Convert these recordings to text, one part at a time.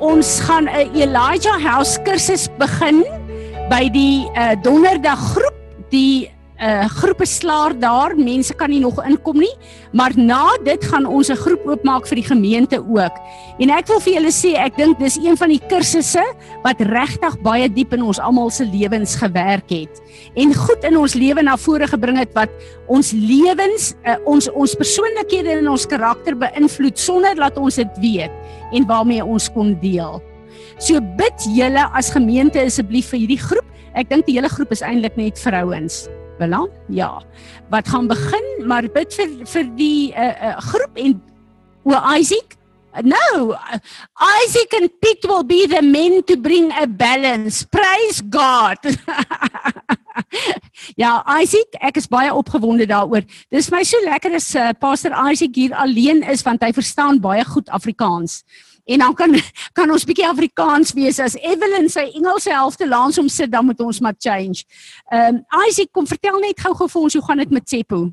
ons gaan 'n Elijah House kursus begin by die uh, donderdag groep. Die uh, groep is klaar daar. Mense kan nie nog inkom nie, maar na dit gaan ons 'n groep oopmaak vir die gemeente ook. En ek wil vir julle sê, ek dink dis een van die kursusse wat regtig baie diep in ons almal se lewens gewerk het en goed in ons lewe na vore gebring het wat ons lewens, uh, ons ons persoonlikhede en ons karakter beïnvloed sonder dat ons dit weet en waarmee ons kon deel. So bid julle as gemeente asseblief vir hierdie groep. Ek dink die hele groep is eintlik net vrouens. Belang? Ja. Wat gaan begin, maar bid vir vir die uh, uh, groep en o Isaac No, Isaac and Pete will be the men to bring a balance. Praise God. ja, Isaac, ek is baie opgewonde daaroor. Dis my so lekker as uh, Pastor Isaac hier alleen is want hy verstaan baie goed Afrikaans. En dan kan kan ons bietjie Afrikaans wees as Evelyn sy Engelse helfte langs hom sit dan moet ons maar change. Ehm um, Isaac kom vertel net gou-gou vir ons hoe gaan dit met Tsepo?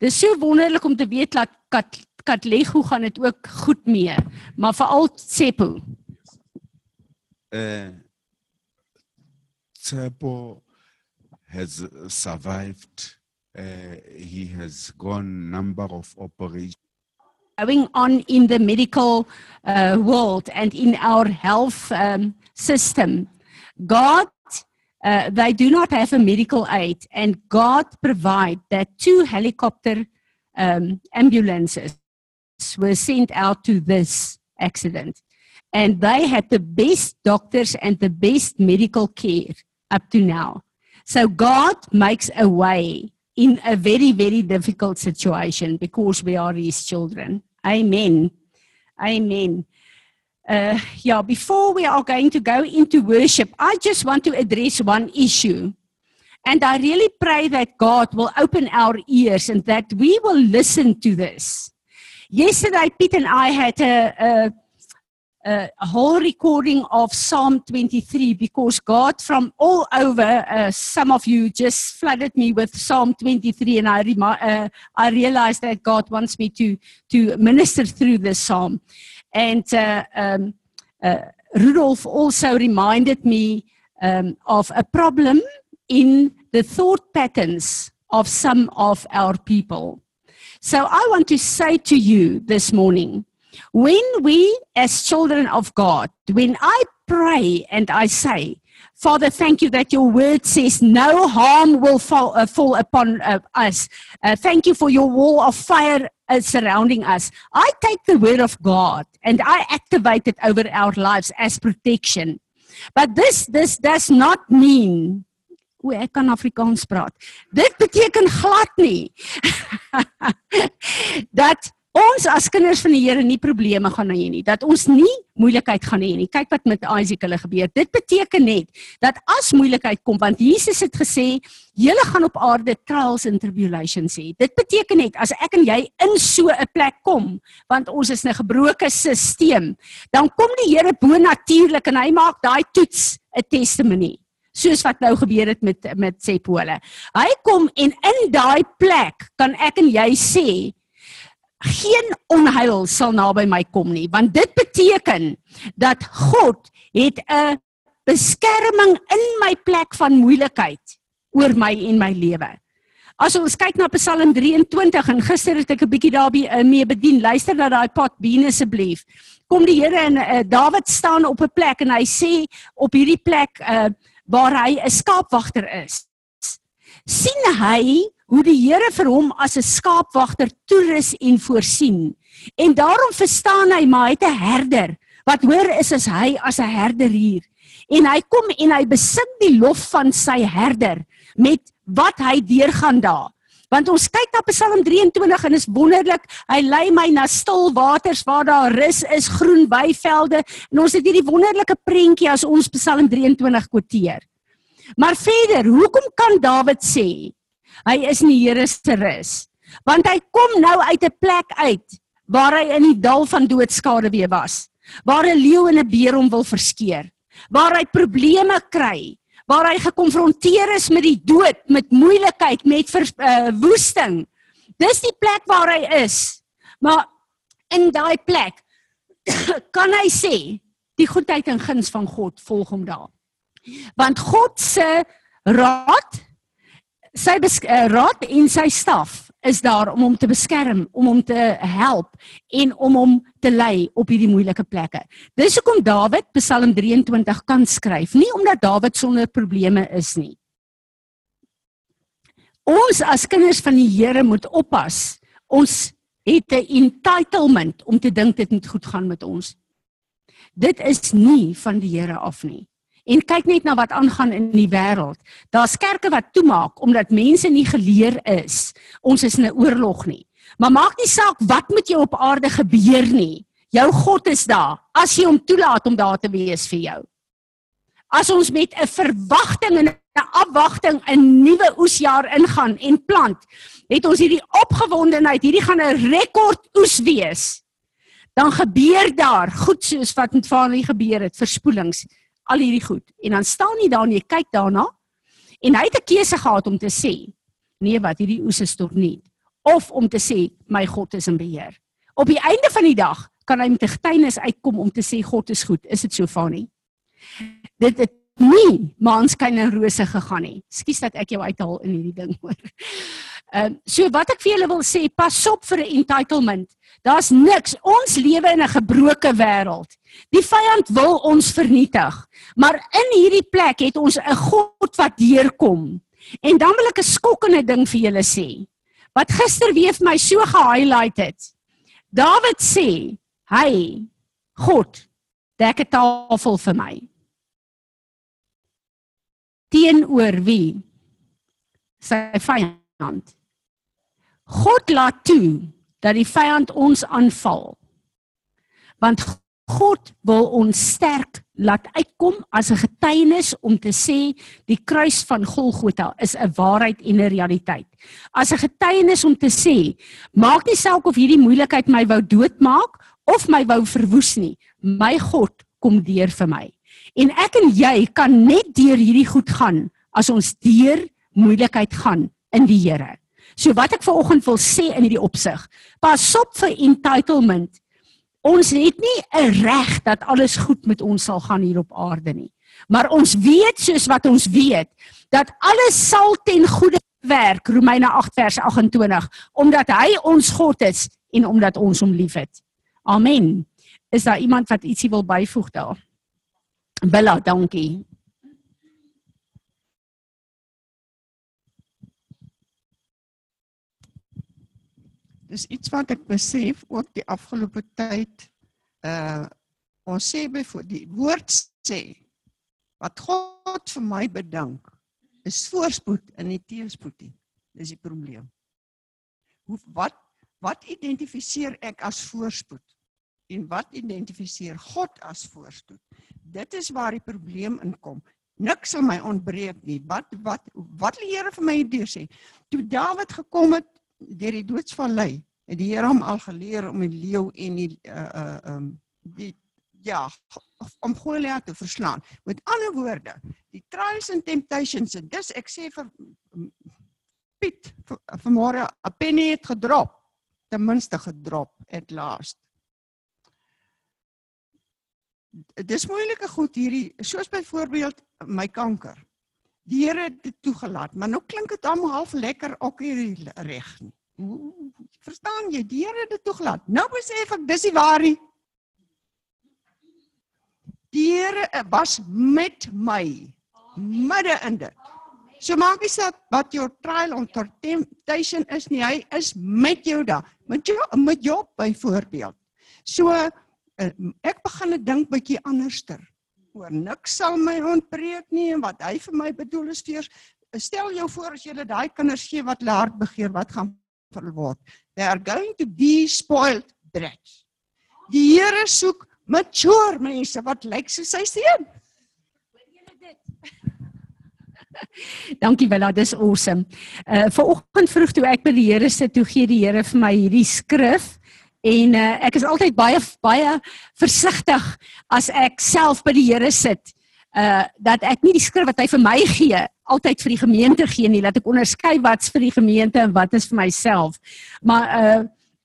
Dis so wonderlik om te weet dat Kat Katlego gaan dit ook goed mee, maar veral Tsepo. Uh, Tsepo has survived. Uh, he has gone number of operations. Going on in the medical uh, world and in our health um, system. God, uh, they do not have a medical aid, and God provide that two helicopter um, ambulances were sent out to this accident, and they had the best doctors and the best medical care up to now. So God makes a way in a very, very difficult situation because we are His children. Amen. Amen. Uh, yeah, before we are going to go into worship, I just want to address one issue. And I really pray that God will open our ears and that we will listen to this. Yesterday, Pete and I had a, a a whole recording of Psalm 23 because God from all over, uh, some of you just flooded me with Psalm 23, and I uh, I realized that God wants me to to minister through this psalm. And uh, um, uh, Rudolph also reminded me um, of a problem in the thought patterns of some of our people. So I want to say to you this morning when we, as children of God, when I pray and I say, Father, thank you that your word says no harm will fall, uh, fall upon uh, us. Uh, thank you for your wall of fire uh, surrounding us. I take the word of God and I activate it over our lives as protection. But this, this does not mean O ek kan Afrikaans praat. Dit beteken glad nie dat ons as kinders van die Here nie probleme gaan hê nie, dat ons nie moeilikheid gaan hê nie. Kyk wat met Isaac hulle gebeur. Dit beteken net dat as moeilikheid kom, want Jesus het gesê, julle gaan op aarde trials and tribulations hê. Dit beteken net as ek en jy in so 'n plek kom, want ons is 'n gebroke stelsel, dan kom die Here bo natuurlik en hy maak daai toets 'n testimonie soos wat nou gebeur het met met Sepole. Hy kom en in daai plek kan ek en jy sê geen onheil sal naby my kom nie want dit beteken dat God het 'n beskerming in my plek van moeilikheid oor my en my lewe. As ons kyk na Psalm 23 en gister het ek 'n bietjie daarby uh, mee bedien. Luister na daai pot bene asseblief. Kom die Here en uh, Dawid staan op 'n plek en hy sê op hierdie plek uh, waar hy 'n skaapwagter is. sien hy hoe die Here vir hom as 'n skaapwagter toerus en voorsien. En daarom verstaan hy maar hy het 'n herder. Wat hoor is as hy as 'n herder hier. En hy kom en hy besing die lof van sy herder met wat hy deurgaan daar. Want ons kyk na Psalm 23 en is wonderlik. Hy lei my na stil waters waar daar rus is, groen weivelde en ons het hierdie wonderlike prentjie as ons Psalm 23 quoteer. Maar verder, hoekom kan Dawid sê Hy is in die Here se rus. Want hy kom nou uit 'n plek uit waar hy in die dal van doodskade weer was. Waar 'n leeu en 'n beer hom wil verskeer. Waar hy probleme kry, waar hy gekonfronteer is met die dood, met moeilikheid, met uh, woesting. Dis die plek waar hy is. Maar in daai plek kan hy sê die goedheid en guns van God volg hom daar. Want God se raad sy eh, raad en sy staf is daar om hom te beskerm, om hom te help en om hom te lei op hierdie moeilike plekke. Dis hoekom Dawid Psalm 23 kan skryf, nie omdat Dawid sonder probleme is nie. Ons as kinders van die Here moet oppas. Ons het 'n entitlement om te dink dit moet goed gaan met ons. Dit is nie van die Here af nie. En kyk net na wat aangaan in die wêreld. Daar's kerke wat toemaak omdat mense nie geleer is. Ons is in 'n oorlog nie. Maar maak nie saak wat met jou op aarde gebeur nie. Jou God is daar as jy hom toelaat om daar te wees vir jou. As ons met 'n verwagting en 'n afwagting 'n nuwe oesjaar ingaan en plant, het ons hierdie opgewondenheid, hierdie gaan 'n rekord oes wees. Dan gebeur daar goed soos wat met Vaanie gebeur het, verspoelings, al hierdie goed. En dan staan jy daar en jy kyk daarna en hy het 'n keuse gehad om te sê, nee wat, hierdie oes is tot nie of om te sê my God is in beheer. Op die einde van die dag kan hy met 'n getuienis uitkom om te sê God is goed. Is dit so Vaanie? Dit het nie maanskyn en rose gegaan nie. Ekskuus dat ek jou uithaal in hierdie ding hoor. Ehm so wat ek vir julle wil sê, pas op vir 'n entitlement. Daar's niks. Ons lewe in 'n gebroke wêreld. Die vyand wil ons vernietig. Maar in hierdie plek het ons 'n God wat deurkom. En dan wil ek 'n skokkende ding vir julle sê. Wat gister weer vir my so gehighlight het. Dawid sê, hy God dek 'n tafel vir my. Teenoor wie? Sy vyand. God laat toe dat die vyand ons aanval. Want God wil ons sterk laat uitkom as 'n getuienis om te sê die kruis van Golgotha is 'n waarheid en 'n realiteit. As 'n getuienis om te sê, maak nie saak of hierdie moeilikheid my wou doodmaak of my wou verwoes nie, my God kom deur vir my. En ek en jy kan net deur hierdie goed gaan as ons deur moeilikheid gaan in die Here. So wat ek vanoggend wil sê in hierdie opsig, pas op vir entitlement. Ons het nie 'n reg dat alles goed met ons sal gaan hier op aarde nie. Maar ons weet soos wat ons weet dat alles sal ten goeie werk Romeine 8 vers 28 omdat hy ons God is en omdat ons hom liefhet. Amen. Is daar iemand wat ietsie wil byvoeg daar? Bella, dankie. Dis iets wat ek besef ook die afgelope tyd uh ons sê byvoorbeeld die woord sê wat God vir my bedink is voorspoed in die teëspoed nie. Dis die probleem. Hoe wat wat identifiseer ek as voorspoed en wat identifiseer God as voorspoed? Dit is waar die probleem inkom. Niks sal my ontbreek nie. Wat wat wat die Here vir my hier sê. Toe Dawid gekom het deur die doodsvallei het die Here hom al geleer om die leeu en die uh uh um die ja om Goliat te verslaan. Met ander woorde, die trials and temptations en dis ek sê vir um, Piet vanmôre 'n penny het gedrop, ten minste gedrop at last. Dis moeilike goed hierdie soos byvoorbeeld my kanker. Die Here het dit toegelaat, maar nou klink dit almal half lekker ook hier reg nie. Verstaan jy? Die Here het dit toegelaat. Nou besef ek dis nie waar nie. Die Here was met my midde in dit. So maak nie saak wat jou trial of temptation is nie, hy is met jou daar. Met jou met jou byvoorbeeld. So uh, ek begin 'n dink bietjie anderster. Oor niks sal my ontbreek nie en wat hy vir my bedoel is vir stel jou voor as jy daai kinders gee wat hulle hart begeer, wat gaan verword. They are going to be spoiled brats. Die Here soek mature mense wat lyk soos sy seun. Dankie Willa, dis awesome. Uh vanoggend vroeg toe ek by die Here sit, toe gee die Here vir my hierdie skrif en uh ek is altyd baie baie versigtig as ek self by die Here sit. Uh dat ek nie die skrif wat hy vir my gee altyd vir die gemeente gee nie, dat ek onderskei wat's vir die gemeente en wat is vir myself. Maar uh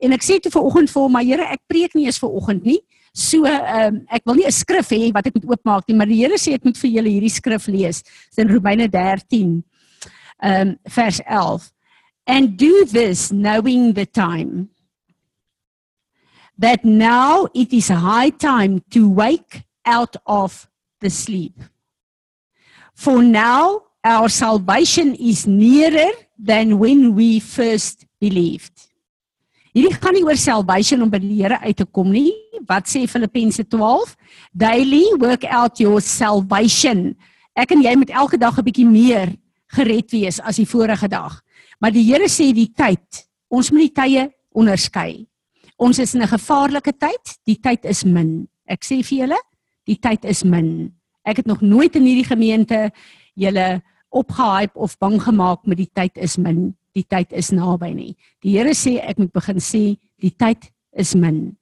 en ek sê toe vanoggend vir hom, maar Here, ek preek nie eens vanoggend nie. So ehm um, ek wil nie 'n skrif hê wat ek moet oopmaak nie, maar die Here sê ek moet vir julle hierdie skrif lees. Dit is in Romeine 13 ehm um, vers 11. And do this knowing the time that now it is high time to wake out of the sleep. For now our salvation is nearer than when we first believed. Hierdie gaan nie oor salvation om by die Here uit te kom nie. Wat sê Filippense 12? Daily work out your salvation. Ek en jy moet elke dag 'n bietjie meer gered wees as die vorige dag. Maar die Here sê die tyd, ons moet die tye onderskei. Ons is in 'n gevaarlike tyd. Die tyd is min. Ek sê vir julle, die tyd is min. Ek het nog nooit in hierdie gemeente julle opgehype of bang gemaak met die tyd is min. Die tyd is naby nie. Die Here sê ek moet begin sê die tyd is min.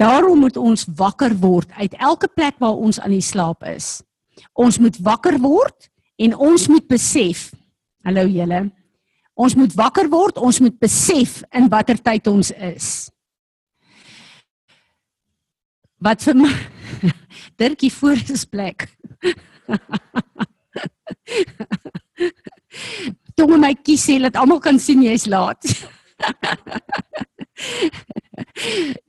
Daarom moet ons wakker word uit elke plek waar ons aan die slaap is. Ons moet wakker word en ons moet besef. Hallo julle. Ons moet wakker word, ons moet besef in watter tyd ons is. Wat vir my Dirkie voor is plek. Toe my kies sê dat almal kan sien jy's laat.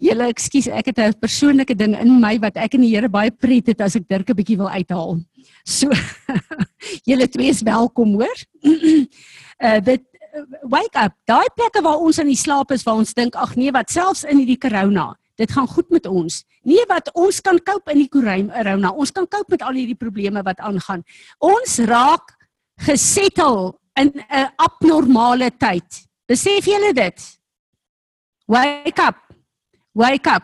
Julle ekskuus, ek het 'n persoonlike ding in my wat ek in die Here baie pret het as ek Dirk 'n bietjie wil uithaal. So julle twee is welkom, hoor. uh dit wake up. Daai plekke waar ons aan die slaap is waar ons dink ag nee, wat selfs in hierdie corona dit gaan goed met ons. Nee wat ons kan cope in die corona. Ons kan cope met al hierdie probleme wat aangaan. Ons raak gesettel in 'n abnormale tyd. Besef julle dit? Wake up. Wake up.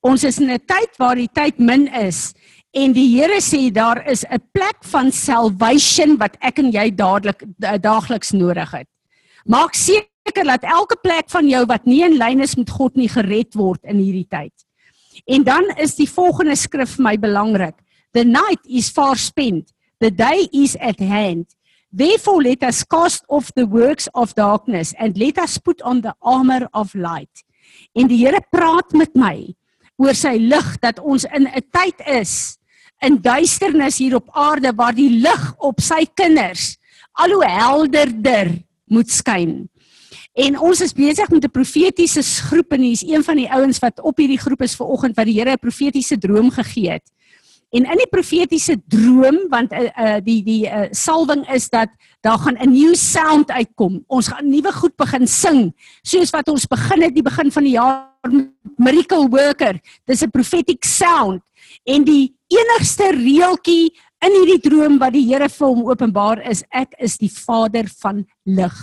Ons is in 'n tyd waar die tyd min is en die Here sê daar is 'n plek van salvation wat ek en jy dadelik daagliks nodig het. Maak seker dat elke plek van jou wat nie in lyn is met God nie gered word in hierdie tyd. En dan is die volgende skrif vir my belangrik. The night is far spent, the day is at hand. Therefore let us cast off the works of darkness and let us put on the armor of light. En die Here praat met my oor sy lig dat ons in 'n tyd is in duisternis hier op aarde waar die lig op sy kinders al hoe helderder moet skyn. En ons is besig met 'n profetiese groep en hier's een van die ouens wat op hierdie groep is ver oggend wat die Here 'n profetiese droom gegee het. En in die profetiese droom want uh, uh, die die uh, salwing is dat daar gaan 'n nuwe sound uitkom. Ons gaan nuwe goed begin sing soos wat ons begin het die begin van die jaar miracle worker. Dis 'n prophetic sound en die enigste reeltjie in hierdie droom wat die Here vir hom openbaar is ek is die Vader van lig.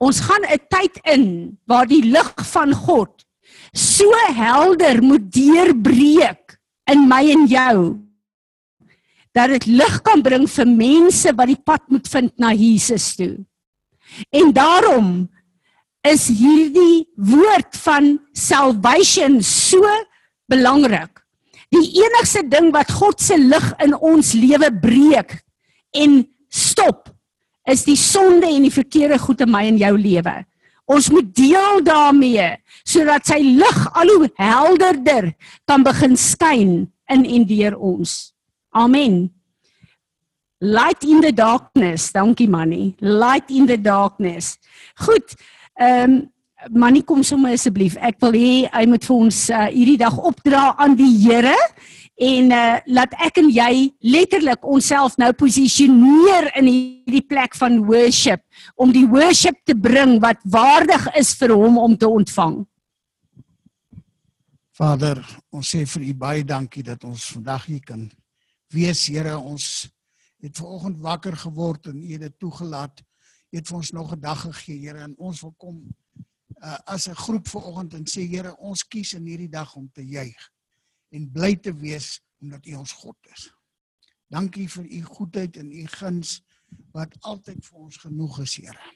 Ons gaan 'n tyd in waar die lig van God so helder moet deurbreek in my en jou dat dit lig kan bring vir mense wat die pad moet vind na Jesus toe. En daarom is hierdie woord van salvation so belangrik. Die enigste ding wat God se lig in ons lewe breek en stop is die sonde en die verkeerde goed in my en jou lewe. Ons moet deel daarmee sodat sy lig al hoe helderder kan begin skyn in en deur ons. Amen. Light in the darkness. Dankie Manny. Light in the darkness. Goed. Ehm um, Manny kom sommer asseblief. Ek wil hê hy moet vir ons uh, hierdie dag opdra aan die Here en uh, laat ek en jy letterlik onsself nou posisioneer in hierdie plek van worship om die worship te bring wat waardig is vir hom om te ontvang. Vader, ons sê vir U baie dankie dat ons vandag hier kan wees, Here. Ons het vanoggend wakker geword en U het dit toegelaat. U het vir ons nog 'n dag gegee, Here, en ons wil kom uh, as 'n groep vanoggend en sê Here, ons kies in hierdie dag om te juig en bly te wees omdat U ons God is. Dankie vir U goedheid en U guns wat altyd vir ons genoeg is, Here.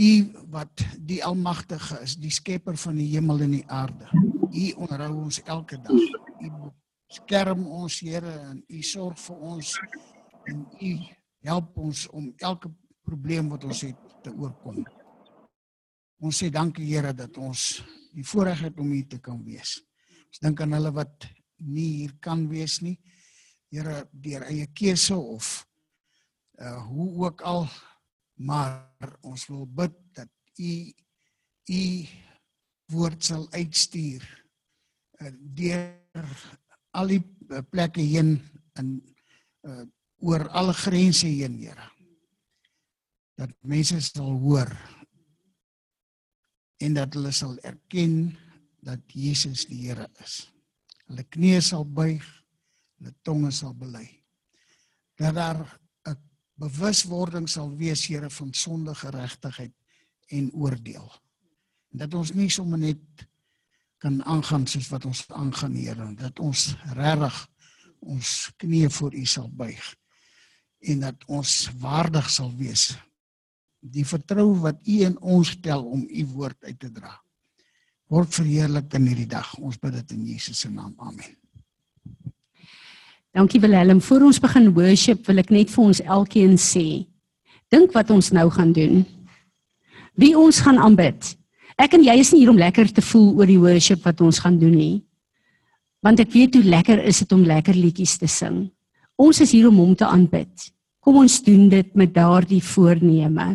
U wat die almagtige is, die skepper van die hemel en die aarde. U onderhou ons elke dag. U skerm ons, Here, en U sorg vir ons en U help ons om elke probleem wat ons het te oorkom. Ons sê dankie Here dat ons die voorreg het om hier te kan wees. Ons dink aan hulle wat nie hier kan wees nie. Here, deur eie keuse of uh hoe ook al maar ons wil bid dat u u woord sal uitstuur uh, deur al die uh, plekke heen in uh oor alle grense heen, Here. Dat mense sal hoor en dat hulle sal erken dat Jesus die Here is. Hulle knieë sal buig, hulle tonge sal bely. Dat daar 'n bewuswording sal wees Here van sonde, geregtigheid en oordeel. En dat ons nie sommer net kan aangaan soos wat ons aangaan Here, dat ons regtig ons knieë voor U sal buig en dat ons waardig sal wees die vertrou wat u in ons stel om u woord uit te dra. Word verheerlik in hierdie dag. Ons bid dit in Jesus se naam. Amen. Dankie Willem. Voor ons begin worship wil ek net vir ons elkeen sê. Dink wat ons nou gaan doen. Wie ons gaan aanbid. Ek en jy is nie hier om lekker te voel oor die worship wat ons gaan doen nie. Want ek weet hoe lekker is dit om lekker liedjies te sing. Ons is hier om hom te aanbid. Kom ons doen dit met daardie voorneme.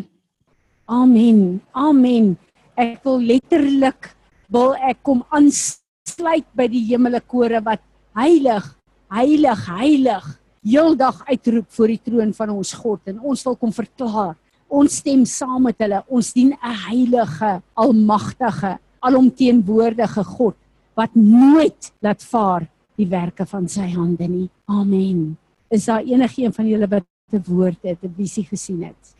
Amen. Amen. Ek wil letterlik wil ek kom aansluit by die hemelike kore wat heilig, heilig, heilig heeldag uitroep voor die troon van ons God en ons wil kom verklaar. Ons stem saam met hulle. Ons dien 'n heilige, almagtige, alomteenwoordige God wat nooit laat vaar die werke van sy hande nie. Amen. Is daar enigiemand van julle wat 'n woord het, 'n visie gesien het?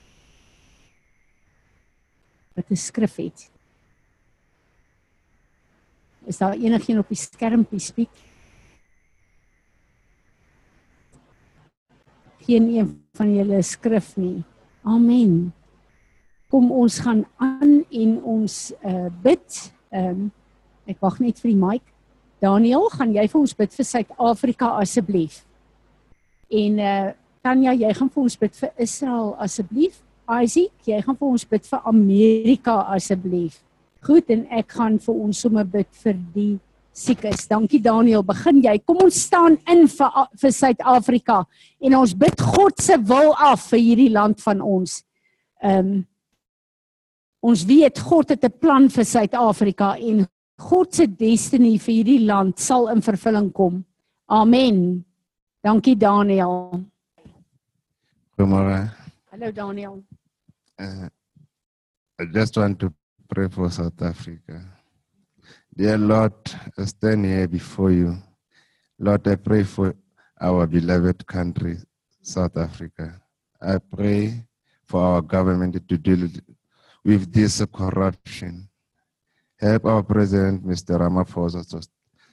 Wat 'n skrif het. Is daar enigiemand op die skermpie spiek? Geen een van julle skrif nie. Amen. Kom ons gaan aan en ons uh bid. Ehm um, ek wag net vir die mic. Daniel, gaan jy vir ons bid vir Suid-Afrika asseblief? En uh Tanya, jy gaan vir ons bid vir Israel asseblief? Isaac, jy gaan vir ons bid vir Amerika asseblief. Goed en ek gaan vir ons sommer bid vir die siekes. Dankie Daniel. Begin jy. Kom ons staan in vir vir Suid-Afrika en ons bid God se wil af vir hierdie land van ons. Ehm um, ons weet God het 'n plan vir Suid-Afrika en God se destiny vir hierdie land sal in vervulling kom. Amen. Dankie Daniel. Goeiemôre. Hallo Daniel. Uh, I just want to pray for South Africa. Dear Lord, I stand here before you. Lord, I pray for our beloved country, South Africa. I pray for our government to deal with this corruption. Help our President, Mr. Ramaphosa, to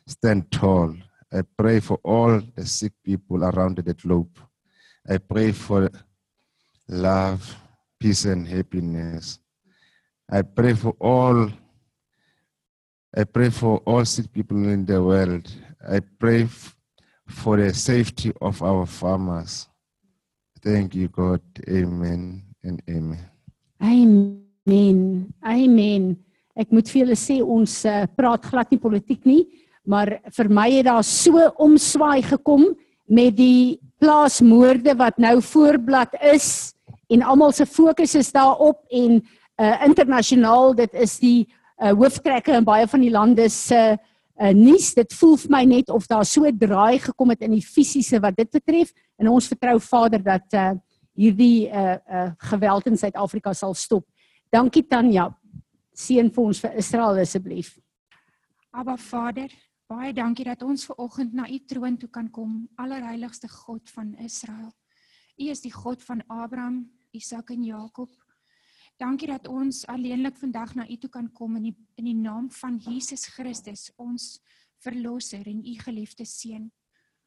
stand tall. I pray for all the sick people around the globe. I pray for love, peace and happiness. I pray for all I pray for all sick people in the world. I pray f- for the safety of our farmers. Thank you, God. Amen and amen. Amen. Amen. Ek moet vir julle sê ons uh, praat glad nie politiek nie, maar vir my het daar so omswaai gekom met die plaasmoorde wat nou voorblad is en almal se fokus is daarop en uh internasionaal dit is die uh hooftrekke in baie van die lande se uh nuus dit voel vir my net of daar so draai gekom het in die fisiese wat dit betref en ons vertrou Vader dat uh hierdie uh uh geweld in Suid-Afrika sal stop. Dankie Tanya. Seën vir ons vir Israel asseblief. Aba Vader, baie dankie dat ons ver oggend na u troon toe kan kom, allerheiligste God van Israel. U is die God van Abraham, Isak en Jakob. Dankie dat ons alleenlik vandag na U toe kan kom in die in die naam van Jesus Christus, ons verlosser en U geliefde seun.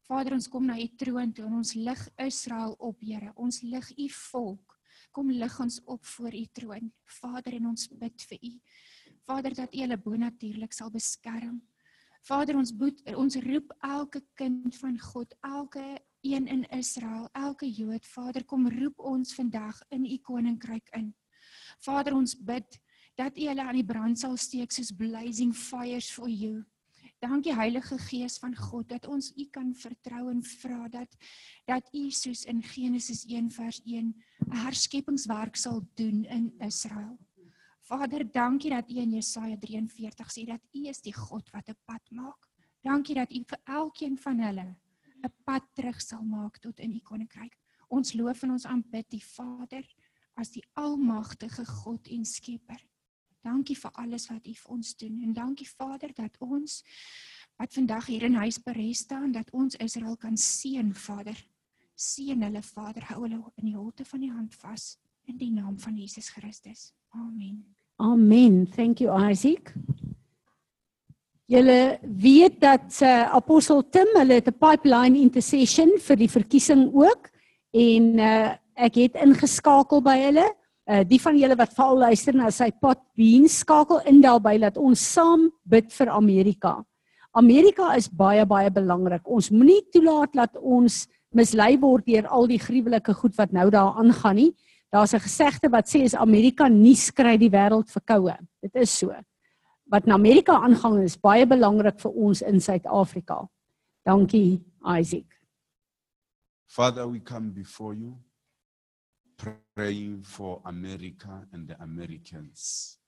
Vader, ons kom na U troon toe en ons lig Israel op, Here. Ons lig U volk. Kom lig ons op voor U troon. Vader, en ons bid vir U. Vader, dat U hulle bonatuurlik sal beskerm. Vader, ons boet, ons roep elke kind van God, elke een in Israel, elke Jood, Vader, kom roep ons vandag in u koninkryk in. Vader, ons bid dat u hulle aan die brand sal steek soos blazing fires for you. Dankie Heilige Gees van God dat ons U kan vertrou en vra dat dat U soos in Genesis 1 vers 1 'n herskepingswerk sal doen in Israel. Vader, dankie dat U in Jesaja 43 sê dat U is die God wat 'n pad maak. Dankie dat U vir elkeen van hulle 'n pad terug sal maak tot in U koninkryk. Ons loof en ons aanbid die Vader as die almagtige God en Skepper. Dankie vir alles wat U vir ons doen en dankie Vader dat ons wat vandag hier in huis berei staan dat ons Israel kan seën Vader. Seën hulle Vader, hou hulle in die holte van die hand vas in die naam van Jesus Christus. Amen. Amen. Thank you Isaac. Julle weet dat uh, apostel Tim hulle het 'n pipeline intercession vir die verkiesing ook en uh, ek het ingeskakel by hulle. Uh, die van julle wat val luister na sy pot beans skakel in daarbey dat ons saam bid vir Amerika. Amerika is baie baie belangrik. Ons moenie toelaat dat ons mislei word deur al die gruwelike goed wat nou daar aangaan nie. Daar's 'n gesegde wat sê as Amerika nie skry die wêreld verkoue. Dit is so wat in Amerika aangaan is baie belangrik vir ons in Suid-Afrika. Dankie Isaac. Father, we come before you praying for America and the Americans.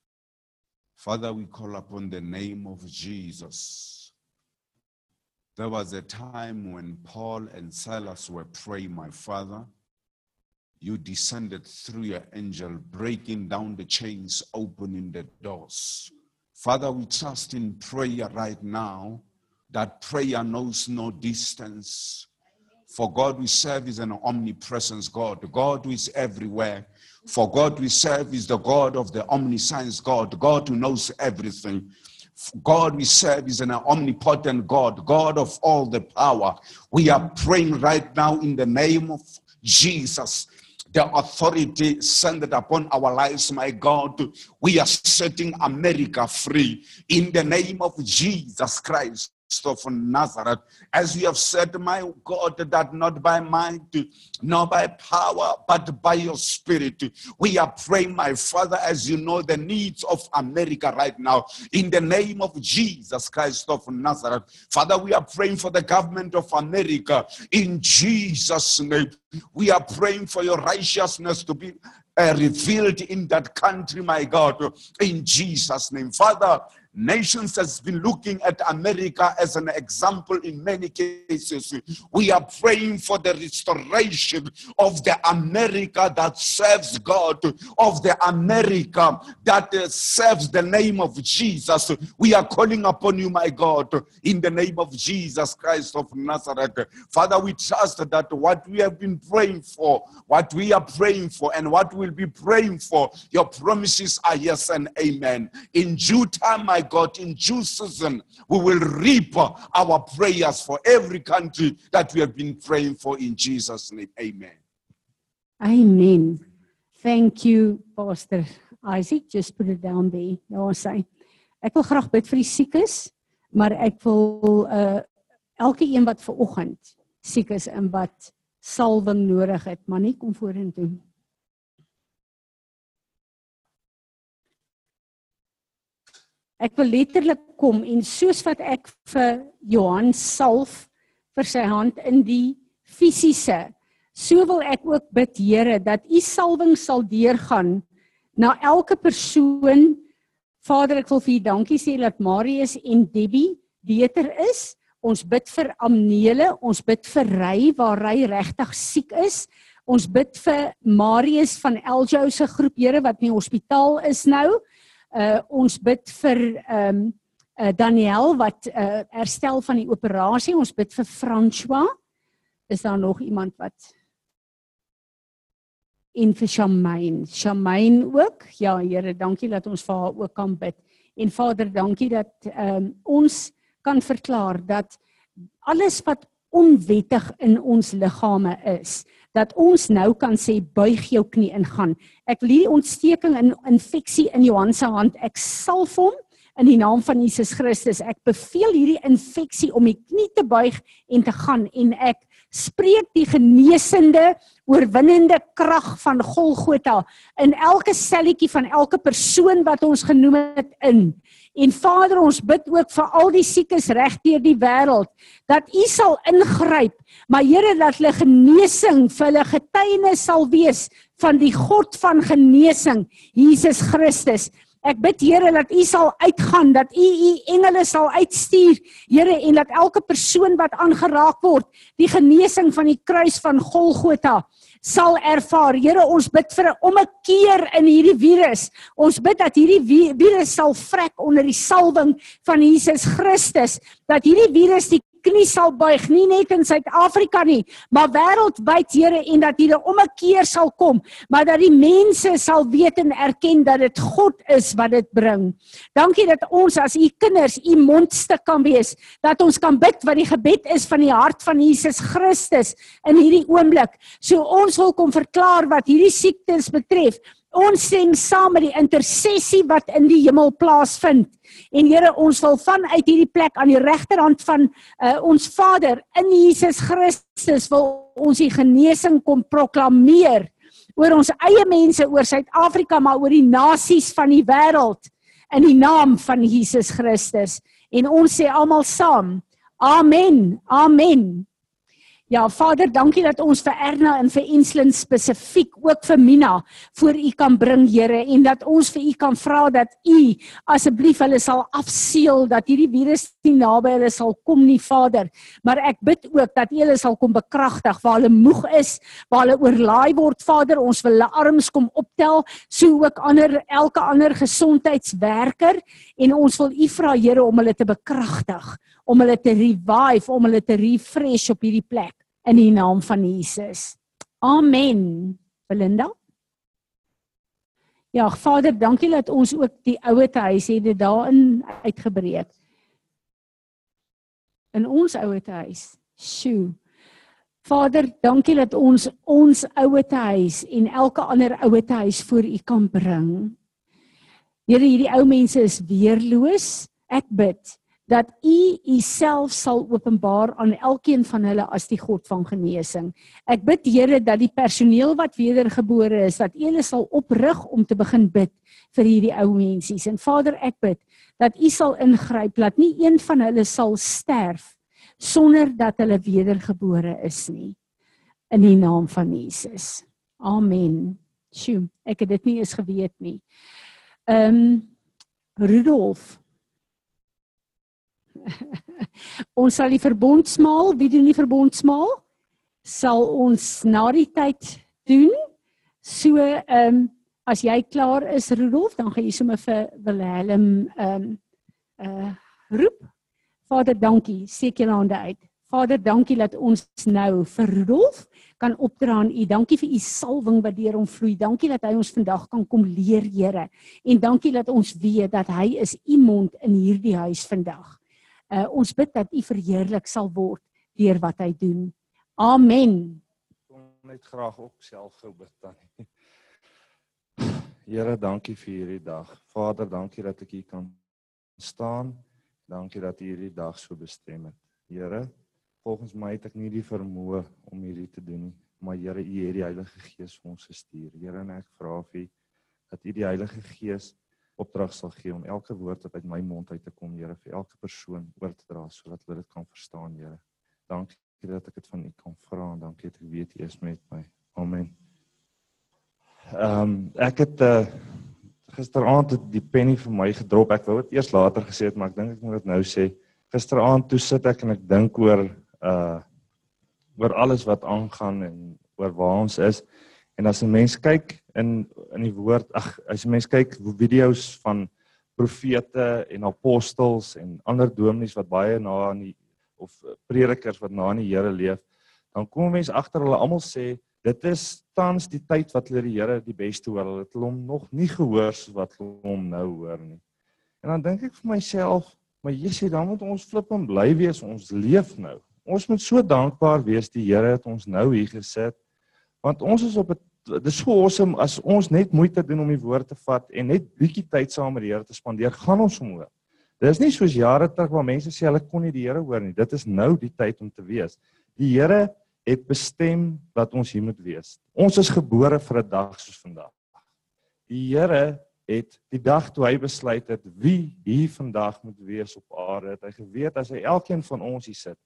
Father, we call upon the name of Jesus. There was a time when Paul and Silas were praying, my Father. You descended through your angel, breaking down the chains, opening the doors. Father, we trust in prayer right now that prayer knows no distance. For God we serve is an omnipresence God, the God who is everywhere. For God we serve is the God of the omniscience God, God who knows everything. God we serve is an omnipotent God, God of all the power. We are praying right now in the name of Jesus the authority centered upon our lives, my God. We are setting America free in the name of Jesus Christ of Nazareth. As we have said, my God, that not by might, nor by power, but by your spirit. We are praying, my Father, as you know the needs of America right now, in the name of Jesus Christ of Nazareth. Father, we are praying for the government of America in Jesus' name. We are praying for your righteousness to be uh, revealed in that country, my God, in Jesus' name. Father, Nations has been looking at America as an example in many cases. We are praying for the restoration of the America that serves God, of the America that uh, serves the name of Jesus. We are calling upon you, my God, in the name of Jesus Christ of Nazareth. Father, we trust that what we have been praying for, what we are praying for, and what we'll be praying for, your promises are yes and amen. In due time, my God, in due season, we will reap our prayers for every country that we have been praying for in Jesus' name. Amen. Amen. Thank you Pastor Isaac. Just put it down there. Daar sê. Ek wil graag bid vir die siekes, maar ek wil uh elke een wat ver oggend siek is en wat salwing nodig het, maar nie kom vorentoe. Ek wil letterlik kom en soos wat ek vir Johan salf vir sy hand in die fisiese, so wil ek ook bid Here dat u salwing sal deurgaan na elke persoon. Vader, ek wil vir u dankie sê dat Marius en Debbie beter is. Ons bid vir Amnele, ons bid vir Ry waar Ry regtig siek is. Ons bid vir Marius van Eljo se groep Here wat in die hospitaal is nou. Uh ons bid vir ehm um, uh Daniel wat uh herstel van die operasie. Ons bid vir François. Is daar nog iemand wat en vir Shamaine. Shamaine ook. Ja, Here, dankie dat ons vir haar ook kan bid. En Vader, dankie dat ehm um, ons kan verklaar dat alles wat onwettig in ons liggame is, dat ons nou kan sê buig jou knie en gaan. Ek wil hierdie ontsteking en in, infeksie in Johan se hand, ek salf hom in die naam van Jesus Christus. Ek beveel hierdie infeksie om die knie te buig en te gaan en ek Spreek die genesende, oorwinnende krag van Golgotha in elke selletjie van elke persoon wat ons genoem het in. En Vader, ons bid ook vir al die siekes regdeur die wêreld dat U sal ingryp, maar Here dat hulle genesing vir hulle getuienis sal wees van die God van genesing, Jesus Christus. Ek bid Here dat U sal uitgaan, dat U U engele sal uitstuur, Here, en dat elke persoon wat aangeraak word, die genesing van die kruis van Golgotha sal ervaar. Here, ons bid vir 'n ommekeer in hierdie virus. Ons bid dat hierdie vi virus sal vrek onder die salwing van Jesus Christus, dat hierdie virus die knie sal buig nie net in Suid-Afrika nie, maar wêreldwyd, Here, en dat hier 'n ommekeer sal kom, maar dat die mense sal weet en erken dat dit God is wat dit bring. Dankie dat ons as u kinders u mondstuk kan wees, dat ons kan bid wat die gebed is van die hart van Jesus Christus in hierdie oomblik. So ons wil kom verklaar wat hierdie siektes betref. Ons stem saam met die intersessie wat in die hemel plaasvind. En Here, ons wil vanuit hierdie plek aan die regterhand van uh, ons Vader in Jesus Christus wil ons die genesing kom proklameer oor ons eie mense, oor Suid-Afrika, maar oor die nasies van die wêreld in die naam van Jesus Christus. En ons sê almal saam: Amen. Amen. Ja, Vader, dankie dat ons vir Erna en vir Enslin spesifiek ook vir Mina voor U kan bring, Here, en dat ons vir U kan vra dat U asseblief hulle sal afseël dat hierdie virus nie naby hulle sal kom nie, Vader. Maar ek bid ook dat U hulle sal kom bekragtig waar hulle moeg is, waar hulle oorlaai word, Vader. Ons wil hulle arms kom optel, so ook ander elke ander gesondheidswerker en ons wil U vra, Here, om hulle te bekragtig om hulle te revive, om hulle te refresh op hierdie plek in die naam van Jesus. Amen. Belinda. Ja, Vader, dankie dat ons ook die ouete huis het dit daarin uitgebreek. In ons ouete huis. Sjoe. Vader, dankie dat ons ons ouete huis en elke ander ouete huis voor U kan bring. Here, hierdie ou mense is weerloos. Ek bid dat u uself sal openbaar aan elkeen van hulle as die God van genesing. Ek bid Here dat die personeel wat wedergebore is, dat u hulle sal oprig om te begin bid vir hierdie ou mensies. En Vader, ek bid dat u sal ingryp dat nie een van hulle sal sterf sonder dat hulle wedergebore is nie. In die naam van Jesus. Amen. Sjoe, ek het dit nie eens geweet nie. Ehm um, Rudolf ons sal die verbondsmaal, wie doen die verbondsmaal? Sal ons na die tyd doen. So ehm um, as jy klaar is Rudolf, dan gaan jy sommer vir Wilhelm ehm um, uh roep. Vader, dankie. Steek jou hande uit. Vader, dankie dat ons nou vir Rudolf kan opdra aan U. Dankie vir U salwing wat deur hom vloei. Dankie dat hy ons vandag kan kom leer, Here. En dankie dat ons weet dat hy is U mond in hierdie huis vandag. Uh, ons bid dat U verheerlik sal word deur wat hy doen. Amen. Kom net graag op self gou bid dan. Here, dankie vir hierdie dag. Vader, dankie dat ek hier kan staan. Dankie dat U hierdie dag so bestem het. Here, volgens my het ek nie die vermoë om hierdie te doen nie, maar Here, U het die Heilige Gees vir ons gestuur. Here, en ek vra vir U dat U die Heilige Gees opdrag sal gee om elke woord wat uit my mond uit te kom, Here, vir elke persoon oor te dra sodat hulle dit kan verstaan, Here. Dankie dat ek dit van U kan vra en dankie dat ek weet U is met my. Amen. Ehm um, ek het uh gisteraand het die penny vir my gedrop. Ek wou dit eers later gesê het, maar ek dink ek moet dit nou sê. Gisteraand toe sit ek en ek dink oor uh oor alles wat aangaan en oor waar ons is. En as 'n mens kyk in in die woord, ag, as 'n mens kyk video's van profete en apostels en ander dominees wat baie na aan die of predikers wat na aan die Here leef, dan kom mense agter hulle almal sê dit is tans die tyd wat hulle die Here die beste hoor. Hulle het hom nog nie gehoor soos wat hulle hom nou hoor nie. En dan dink ek vir myself, maar Jesus, dan moet ons flip en bly wees. Ons leef nou. Ons moet so dankbaar wees die Here het ons nou hier gesit want ons is op 'n dit is so awesome as ons net moeite doen om die woord te vat en net bietjie tyd saam met die Here te spandeer, gaan ons hom hoor. Dit is nie soos jare terug waar mense sê hulle kon nie die Here hoor nie. Dit is nou die tyd om te wees. Die Here het bestem dat ons hier moet wees. Ons is gebore vir 'n dag soos vandag. Die Here het die dag toe hy besluit het wie hier vandag moet wees op aarde, het hy geweet as hy elkeen van ons hier sit,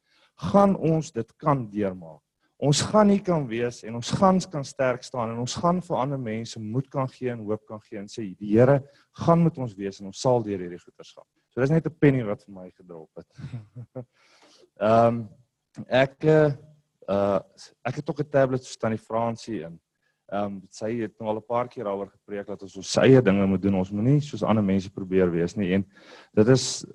gaan ons dit kan deurmaak. Ons gaan nie kan wees en ons gaan kan sterk staan en ons gaan vir ander mense moed kan gee en hoop kan gee en sê die Here gaan met ons wees en ons sal deur hierdie goeters gaan. So dis net 'n penny wat vir my gedrop het. Ehm um, ek uh ek het ook 'n tablet so tannie Fransie in. Ehm um, sy het nou al 'n paar keer daaroor gepreek dat ons ons eie dinge moet doen. Ons moenie soos ander mense probeer wees nie. En dit is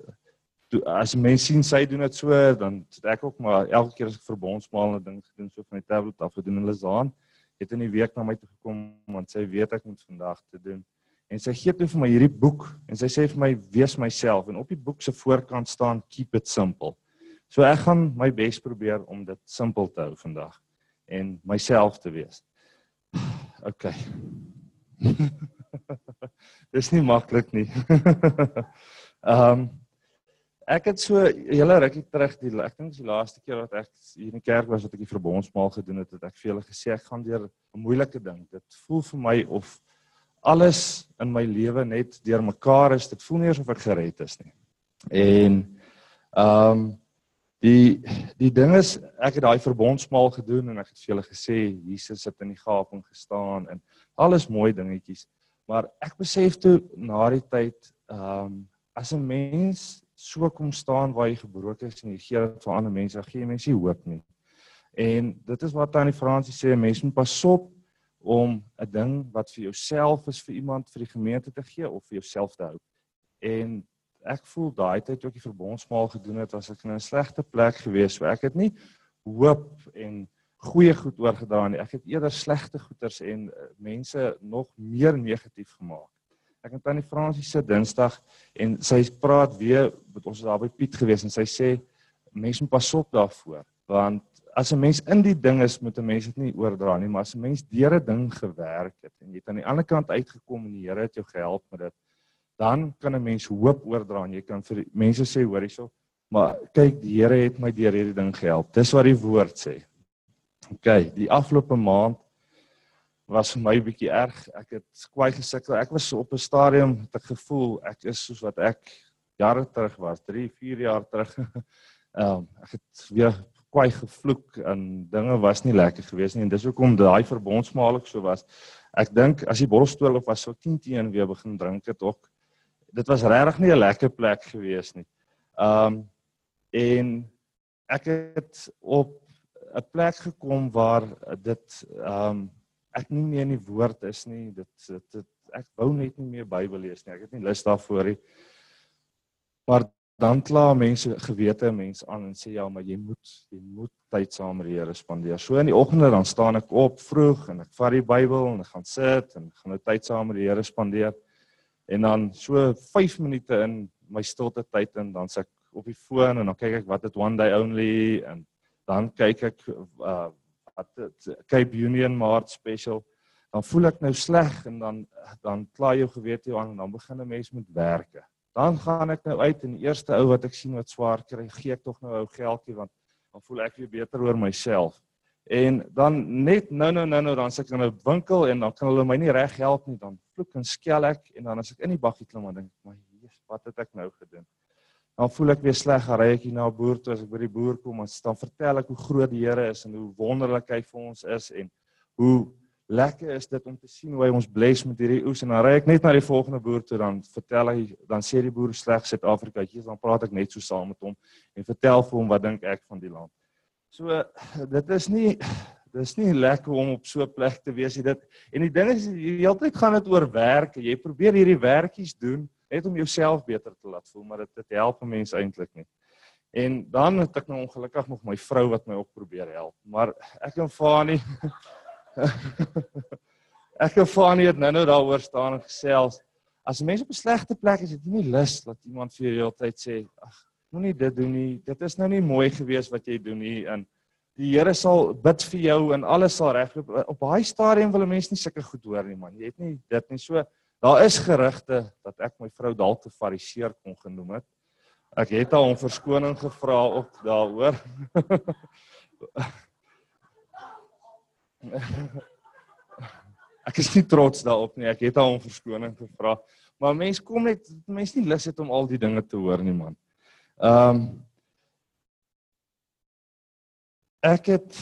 as mense sien sy doen dit so, dan sit ek ook maar elke keer as ek verbondsmaal 'n ding gedoen so van die tablet af gedoen en Lizaan het in die week na my toe gekom want sy weet ek moet vandag te doen. En sy gee toe vir my hierdie boek en sy sê vir my wees myself en op die boek se voorkant staan keep it simple. So ek gaan my bes probeer om dit simpel te hou vandag en myself te wees. OK. Dis nie maklik nie. Ehm um, ek het so hele rukkie terug die ek dink die laaste keer wat ek hier in kerk was wat ek die verbondsmaal gedoen het, het ek vir julle gesê ek gaan deur 'n moeilike ding. Dit voel vir my of alles in my lewe net deurmekaar is. Dit voel nie asof ek gered is nie. En ehm um, Die die ding is ek het daai verbondsmaal gedoen en ek het vir julle gesê Jesus sit in die gaping gestaan en alles mooi dingetjies. Maar ek besef toe na die tyd ehm um, as 'n mens so kom staan waar jy gebroken is en jy gee dit vir ander mense, gee jy mense hoop nie. En dit is wat Tannie Fransie sê, mense moet pas op om 'n ding wat vir jouself is vir iemand vir die gemeente te gee of vir jouself te hou. En ek voel daai tyd toe ek die verbondsmaal gedoen het, was ek in 'n slegte plek gewees. So ek het nie hoop en goeie goed oorgedra nie. Ek het eerder slegte goeters en uh, mense nog meer negatief gemaak. Ek het tannie Fransie se Dinsdag en sy praat weer met ons daar by Piet gewees en sy sê mense moet pas op daarvoor want as 'n mens in die ding is moet 'n mens dit nie oordra nie maar as 'n mens deur 'n ding gewerk het en jy het aan die ander kant uitgekom en die Here het jou gehelp met dit dan kan 'n mens hoop oordra en jy kan vir mense sê hoor hierso maar kyk die Here het my deur hierdie ding gehelp. Dis wat die woord sê. OK die afgelope maand was vir my bietjie erg. Ek het kwai gesukkel. Ek was op 'n stadium het ek gevoel ek is soos wat ek jare terug was 3 4 jaar terug. Um, ek het weer kwai gevloek en dinge was nie lekker gewees nie en dis hoekom daai verbondsmaal ek so was. Ek dink as die borrelstoel of was so 10 teen weer begin drink het ook. Dit was regtig nie 'n lekker plek gewees nie. Um en ek het op 'n plek gekom waar dit um ek nie meer in die woord is nie. Dit dit, dit ek wou net nie meer Bybel lees nie. Ek het nie lus daarvoor nie. Maar dan kla mense gewete mense aan en sê ja, maar jy moet jy moet tyd saam met die Here spandeer. So in die oggende dan staan ek op vroeg en ek vat die Bybel en ek gaan sit en gaan nou tyd saam met die Here spandeer en dan so 5 minute in my stilte tyd en dan sê ek op die foon en dan kyk ek wat het one day only en dan kyk ek uh Cape Union Mart special dan voel ek nou sleg en dan dan kla jou gewete jou aan en dan begin 'n mens met werke. Dan gaan ek nou uit en die eerste ou wat ek sien wat swaar kry gee ek tog nou ou geldjie want dan voel ek weer beter oor myself. En dan net nou nou nou nou dan sit ek in 'n winkel en dan kan hulle my nie reg help nie. Dan vloek en skel ek en dan as ek in die bakkie klim dan dink ek maar Jesus wat het ek nou gedoen. Dan voel ek weer sleg ry ek hier na 'n boer toe as ek by die boer kom en dan vertel ek hoe groot die Here is en hoe wonderlik hy vir ons is en hoe lekker is dit om te sien hoe hy ons bless met hierdie oes en dan ry ek net na die volgende boer toe dan vertel hy dan sê die boer sleg Suid-Afrika hier dan praat ek net so saam met hom en vertel vir hom wat dink ek van die land. So dit is nie dis nie lekker om op so 'n plek te wees nie. Dit en die ding is die hele tyd gaan dit oor werk. Jy probeer hierdie werkies doen net om jouself beter te laat voel, maar dit dit help mense eintlik nie. En dan het ek nou ongelukkig nog my vrou wat my ook probeer help, maar ek en Fani ek en Fani het nou-nou daaroor staan en gesels. As mense op 'n slegte plek is, het jy nie lus dat iemand vir jou die hele tyd sê, "Ag, moenie dit doen nie. Dit is nou nie mooi gewees wat jy doen nie en die Here sal bid vir jou en alles sal regloop. Op daai stadium wil 'n mens nie sulke goed hoor nie man. Jy het nie dit nie so. Daar is gerugte dat ek my vrou dalk te fariseer kon genoem het. Ek het haar om verskoning gevra op daaroor. ek is nie trots daarop nie. Ek het al om verskoning gevra. Maar mense kom net mense nie lus het om al die dinge te hoor nie man. Ehm um, ek het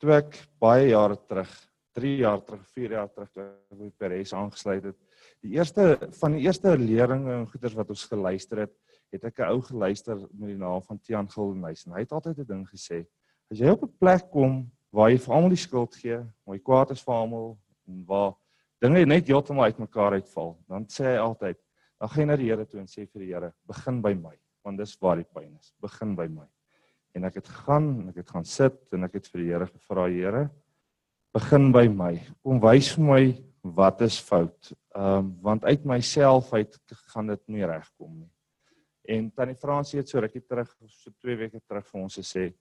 toe ek baie jare terug, 3 jaar terug, 4 jaar terug toe ek by Peres aangesluit het, die eerste van die eerste leringe en goeders wat ons geluister het, het ek 'n ou geluister met die naam van Tiaan Gildenhuys en hy het altyd 'n ding gesê, as jy op 'n plek kom waar jy vir almal die skuld gee, waar jy kwaad is vir almal en waar dinge net heeltemal uitmekaar uitval, dan sê hy altyd, dan gaan jy na die Here toe en sê vir die Here, begin by my, want dis waar die pyn is. Begin by my. En ek het gaan en ek het gaan sit en ek het vir die Here gevra, Here, begin by my. Kom wys vir my wat is fout. Ehm um, want uit myself uit gaan dit nie regkom nie. En tannie Fransie het so rukkie terug so 2 weke terug vir ons gesê,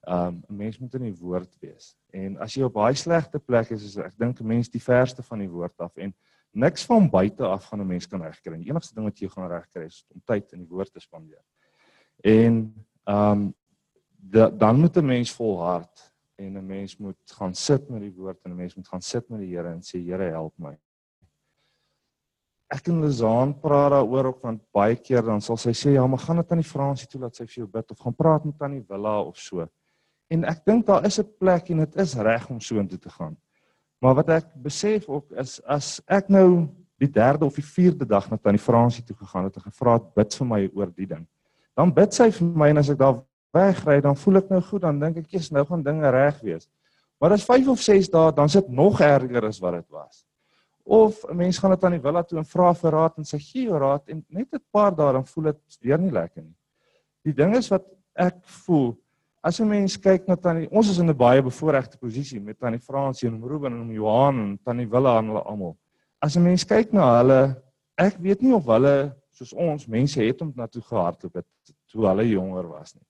ehm um, 'n mens moet in die woord wees. En as jy op baie slegte plek is, is ek dink 'n mens die verste van die woord af en niks van buite af gaan 'n mens kan regkry. Die enigste ding wat jy gaan regkry is om tyd in die woord te spandeer. En ehm um, dan moet 'n mens volhard en 'n mens moet gaan sit met die woord en 'n mens moet gaan sit met die Here en sê Here help my. Ek en Lizaan praat daaroor ook want baie keer dan sal sy sê ja, maar gaan dit aan die Fransie toe laat sy vir jou bid of gaan praat met tannie Willa of so. En ek dink daar is 'n plek en dit is reg om so intoe te gaan. Maar wat ek besef ook is as ek nou die derde of die vierde dag na tannie Fransie toe gegaan het en gevra het bid vir my oor die ding. Dan bid sy vir my en as ek daar wegry dan voel ek nou goed dan dink ek eers nou gaan dinge reg wees. Maar as 5 of 6 dae dan sit nog erger as wat dit was. Of 'n mens gaan dit aan die villa toe en vra vir raad en sy gee jou raad en net 'n paar dae dan voel dit weer nie lekker nie. Die ding is wat ek voel As 'n mens kyk na tannie, ons is in 'n baie bevoordeelde posisie met tannie Fransie en Ruben en Johan en tannie Willa en hulle almal. As 'n mens kyk na hulle, ek weet nie of hulle soos ons mense het om na toe gehardloop het toe hulle jonger was nie.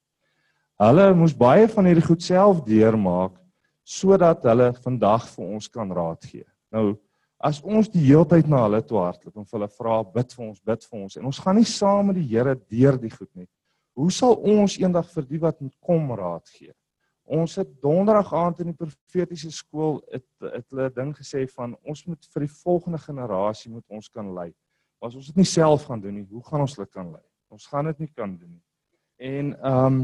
Hulle moes baie van hierdie goed self deurmaak sodat hulle vandag vir ons kan raad gee. Nou, as ons die hele tyd na hulle toe hardloop en vir hulle vra bid vir ons, bid vir ons en ons gaan nie saam met die Here deur die goed nie. Hoe sal ons eendag vir die wat moet kom raad gee? Ons het donderdag aand in die profetiese skool het het hulle ding gesê van ons moet vir die volgende generasie moet ons kan lei. Maar as ons dit nie self gaan doen nie, hoe gaan ons dit kan lei? Ons gaan dit nie kan doen nie. En ehm um,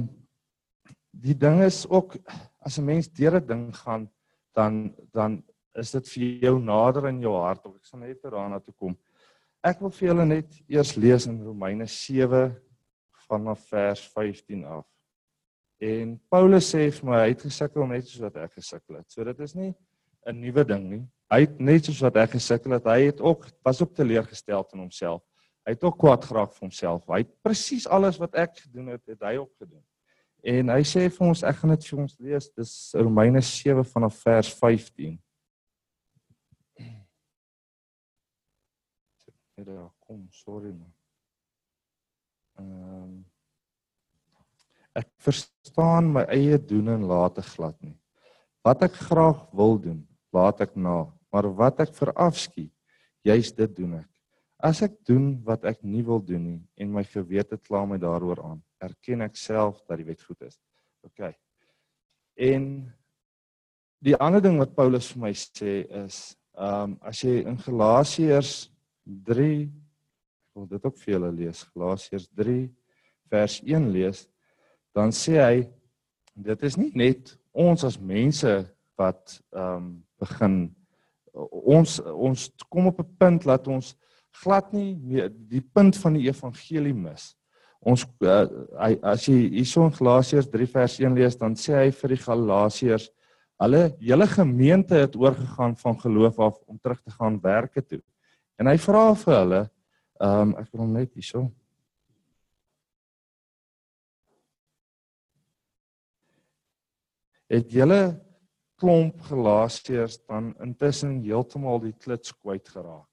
die ding is ook as 'n mens deur 'n ding gaan dan dan is dit vir jou nader in jou hart. Ek sal net daarna toe kom. Ek wil vir julle net eers lees in Romeine 7 vanaf vers 15 af. En Paulus sê vir my hy het gesukkel net soos wat ek gesukkel het. So dit is nie 'n nuwe ding nie. Hy het net soos wat ek gesukkel het, hy het ook was ook teleurgestel in homself. Hy het ook kwaad geraak vir homself. Hy het presies alles wat ek gedoen het, het hy ook gedoen. En hy sê vir ons, ek gaan dit vir ons lees. Dis Romeine 7 vanaf vers 15. Ja, kom, sorry man. Ehm um, ek verstaan my eie doen en late glad nie. Wat ek graag wil doen, laat ek na, maar wat ek verafskiet, juis dit doen ek. As ek doen wat ek nie wil doen nie en my gewete kla my daaroor aan, erken ek self dat die wet goed is. OK. En die ander ding wat Paulus vir my sê is, ehm um, as jy in Galasiërs wil dit ook vir julle lees. Galasiërs 3 vers 1 lees. Dan sê hy dit is nie net ons as mense wat ehm um, begin ons ons kom op 'n punt dat ons glad nie meer die punt van die evangelie mis. Ons uh, hy as jy hierso in Galasiërs 3 vers 1 lees, dan sê hy vir die Galasiërs hulle hele gemeente het oorgegaan van geloof af om terug te gaan werke toe. En hy vra vir hulle, Ehm um, ek wil hom net hierso. Het julle klomp Galasiërs dan intussen heeltemal die klits kwyt geraak?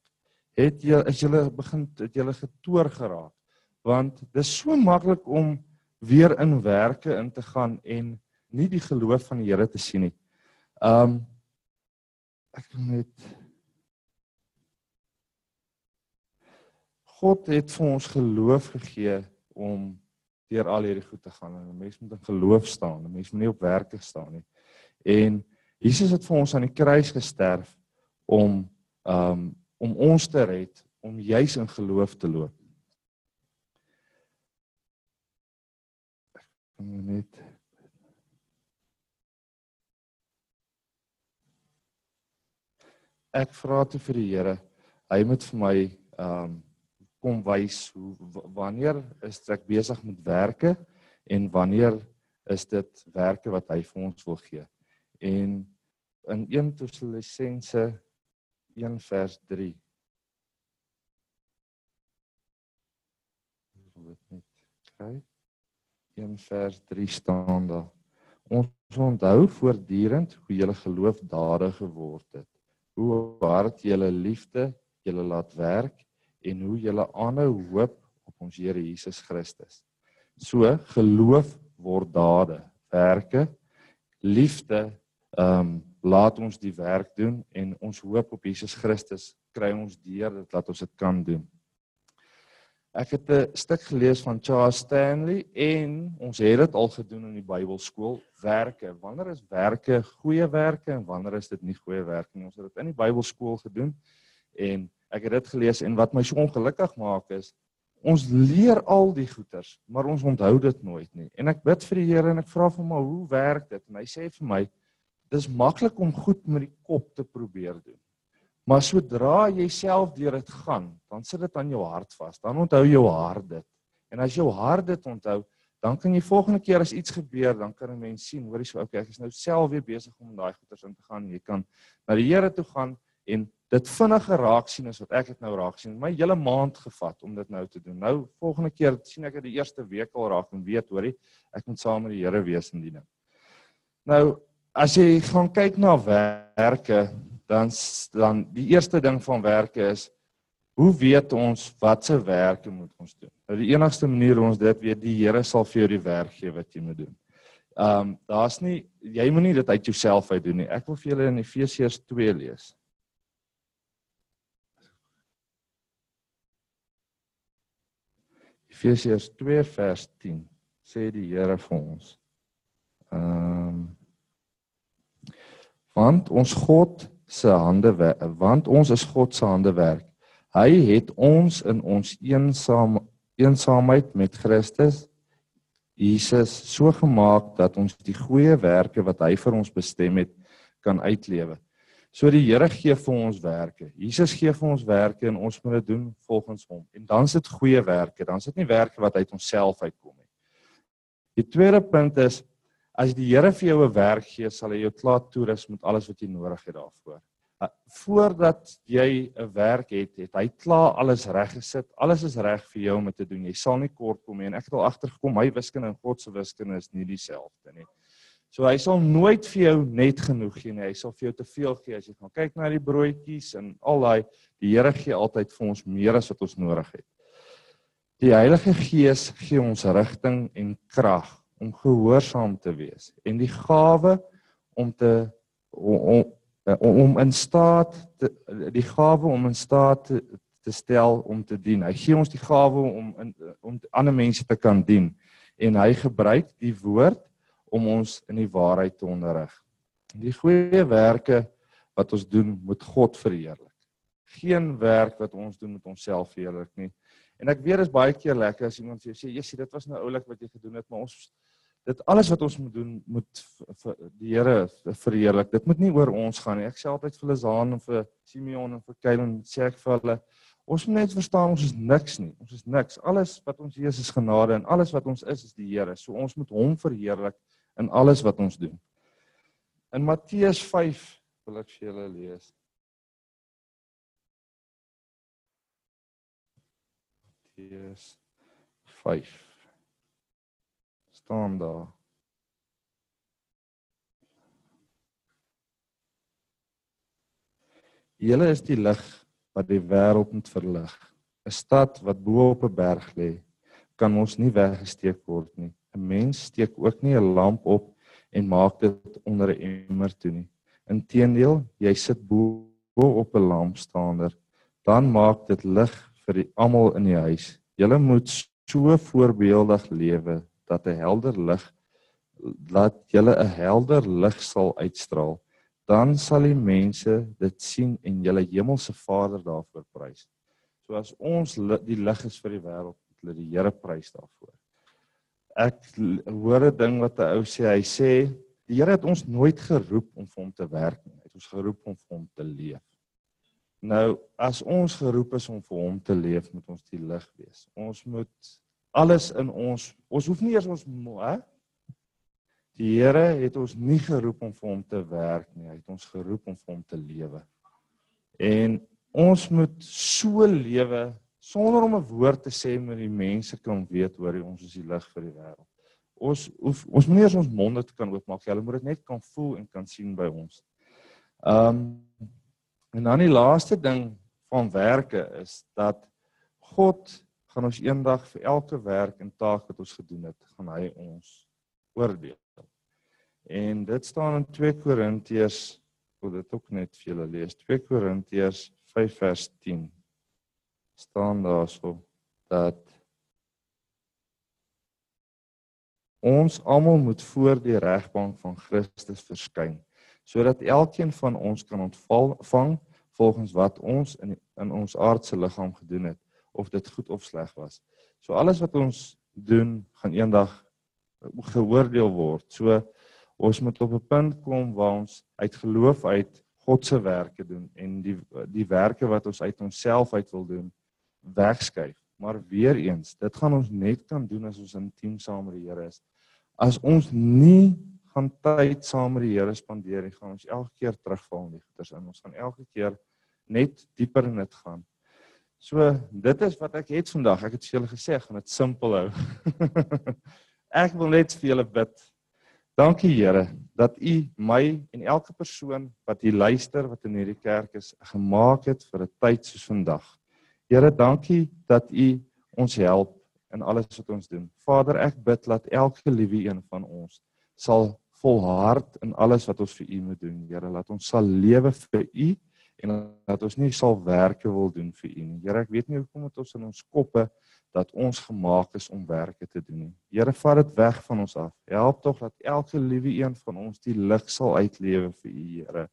Het jy is julle begin het julle getoor geraak? Want dis so maklik om weer in werke in te gaan en nie die geloof van die Here te sien nie. Um, ek wil net God het vir ons geloof gegee om deur al hierdie goed te gaan. En 'n mens moet in geloof staan. 'n Mens moet nie op werke staan nie. En Jesus het vir ons aan die kruis gesterf om um om ons te red, om juis in geloof te loop. Net Ek vra toe vir die Here, hy moet vir my um kom wys hoe wanneer is ek besig met werke en wanneer is dit werke wat hy vir ons wil gee. En in 1 Tessalonisense 1 vers 3 Ek wil dit net kry. 1 vers 3 staan daar. Ons onthou voortdurend hoe julle geloof dadig geword het. Hoe hard julle liefde julle laat werk en hoe julle aanhou hoop op ons Here Jesus Christus. So geloof word dade, werke, liefde ehm um, laat ons die werk doen en ons hoop op Jesus Christus kry ons deur dit laat ons dit kan doen. Ek het 'n stuk gelees van Charles Stanley en ons het dit al gedoen in die Bybelskool, werke. Wanneer is werke goeie werke en wanneer is dit nie goeie werke nie? Ons het dit in die Bybelskool gedoen en ek het dit gelees en wat my so ongelukkig maak is ons leer al die goeters, maar ons onthou dit nooit nie. En ek bid vir die Here en ek vra vir hom hoe werk dit? En hy sê vir my dis maklik om goed met die kop te probeer doen. Maar sodra jy self deur dit gaan, dan sit dit aan jou hart vas. Dan onthou jou hart dit. En as jou hart dit onthou, dan kan jy volgende keer as iets gebeur, dan kan 'n mens sien, hoorie so, okay, ek is nou self weer besig om daai goeters in te gaan. Jy kan na die Here toe gaan en dit vinniger raak sien as wat ek dit nou raak sien. My hele maand gevat om dit nou te doen. Nou volgende keer sien ek dit die eerste week al raak en weet, hoorie, ek moet saam met die Here wees in diening. Nou as jy gaan kyk na werke, dan dan die eerste ding van werke is hoe weet ons watse werke moet ons doen? Nou die enigste manier hoe ons dit weet, die Here sal vir jou die werk gee wat jy moet doen. Ehm um, daar's nie jy moenie dit uit jouself uit doen nie. Ek wil vir julle in Efesiërs 2 lees. Efesiërs 2 vers 10 sê die Here vir ons. Ehm um, want ons God se hande want ons is God se hande werk. Hy het ons in ons eensaam eensaamheid met Christus Jesus so gemaak dat ons die goeie werke wat hy vir ons bestem het kan uitlewe. So die Here gee vir ons werke. Jesus gee vir ons werke en ons moet dit doen volgens hom. En dan is dit goeie werke, dan is dit nie werke wat uit onsself uitkom nie. Die tweede punt is as die Here vir jou 'n werk gee, sal hy jou klaar toerus met alles wat jy nodig het daarvoor. Uh, Voordat jy 'n werk het, het hy klaar alles reggesit. Alles is reg vir jou om dit te doen. Jy sal nie kort kom nie en ek het al agtergekom my wiskunde en God se wiskunde is nie dieselfde nie. So hy sal nooit vir jou net genoeg gee nie. Hy sal vir jou te veel gee as jy gaan kyk na die broodjies en al daai die Here gee altyd vir ons meer as wat ons nodig het. Die Heilige Gees gee ons rigting en krag om gehoorsaam te wees en die gawe om te om, om om in staat te, die gawe om in staat te, te stel om te dien. Hy gee ons die gawe om in, om ander mense te kan dien en hy gebruik die woord om ons in die waarheid te onderrig. Die goeie werke wat ons doen, moet God verheerlik. Geen werk wat ons doen met onsself verheerlik nie. En ek weet dit is baie keer lekker as iemand vir jou sê, "Jessie, dit was nou oulik wat jy gedoen het, maar ons dit alles wat ons moet doen moet vir die Here verheerlik. Dit moet nie oor ons gaan nie. Ek sê altyd vir Lizaan en vir Simeon en vir Kylen sê ek vir hulle ons moet net verstaan ons is niks nie. Ons is niks. Alles wat ons is is genade en alles wat ons is is die Here. So ons moet hom verheerlik in alles wat ons doen. In Matteus 5 wil ek vir julle lees. Matteus 5 staan daar. Julle is die lig wat die wêreld moet verlig. 'n Stad wat bo op 'n berg lê, kan ons nie weggesteek word nie. 'n Mens steek ook nie 'n lamp op en maak dit onder 'n emmer toe nie. Inteendeel, jy sit bo op 'n lampstander, dan maak dit lig vir die almal in die huis. Julle moet so voorbeeldig lewe dat 'n helder lig laat julle 'n helder lig sal uitstraal dan sal die mense dit sien en julle hemelse Vader daarvoor prys. So as ons die lig is vir die wêreld, moet hulle die Here prys daarvoor. Ek hoor 'n ding wat 'n ou sê, hy sê die Here het ons nooit geroep om vir hom te werk nie. Hy het ons geroep om vir hom te leef. Nou, as ons geroep is om vir hom te leef, moet ons die lig wees. Ons moet alles in ons, ons hoef nie eers ons hè? Die Here het ons nie geroep om vir hom te werk nie. Hy het ons geroep om vir hom te lewe. En ons moet so lewe sonder om 'n woord te sê met die mense kan weet hoor ons is die lig vir die wêreld. Ons hoef ons moenie eers ons monde te kan oopmaak. Hulle moet dit net kan voel en kan sien by ons. Um en dan die laaste ding van werke is dat God gaan ons eendag vir elke werk en taak wat ons gedoen het, gaan hy ons oordeel. En dit staan in 2 Korintiërs, ek wil dit ook net vir julle lees. 2 Korintiërs 5 vers 10 staan daarso dat ons almal moet voor die regbank van Christus verskyn sodat elkeen van ons kan ontvang volgens wat ons in in ons aardse liggaam gedoen het of dit goed of sleg was. So alles wat ons doen gaan eendag geoordeel word. So ons moet op 'n punt kom waar ons uit geloof uit God se werke doen en die die werke wat ons uit onsself uit wil doen wegskuif. Maar weer eens, dit gaan ons net kan doen as ons intiem saam met die Here is. As ons nie gaan tyd saam met die Here spandeer nie, gaan ons elke keer terugval in die goeters in. Ons gaan elke keer net dieper in dit gaan. So, dit is wat ek het vandag. Ek het vir julle gesê, gaan dit simpel hou. ek wil net vir julle bid. Dankie Here dat U my en elke persoon wat hier luister wat in hierdie kerk is gemaak het vir 'n tyd soos vandag. Here, dankie dat U ons help in alles wat ons doen. Vader, ek bid dat elke liewe een van ons sal volhard in alles wat ons vir U moet doen. Here, laat ons sal lewe vir U en dat ons nie sal werke wil doen vir U nie. Here, ek weet nie hoekom dit ons in ons koppe dat ons gemaak is om werke te doen nie. Here, vat dit weg van ons af. Help tog dat elke liewe een van ons die lig sal uitlewe vir U, Here.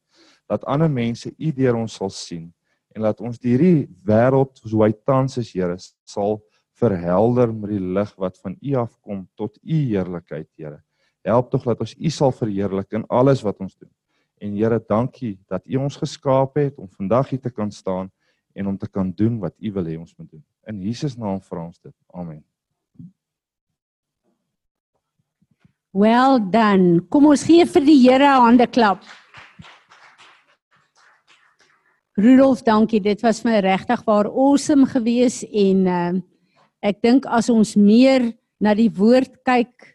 Dat ander mense U deur ons sal sien en laat ons hierdie wêreld soos hy tans is, Here, sal verhelder met die lig wat van U afkom tot U heerlikheid, Here. Help tog dat ons U sal verheerlik in alles wat ons doen. En Here, dankie dat U ons geskaap het om vandag hier te kan staan en om te kan doen wat U wil hê ons moet doen. In Jesus naam vra ons dit. Amen. Well done. Kom ons gee vir die Here 'n hande klap. Rudolf, dankie. Dit was my regtig waar awesome geweest en uh, ek dink as ons meer na die woord kyk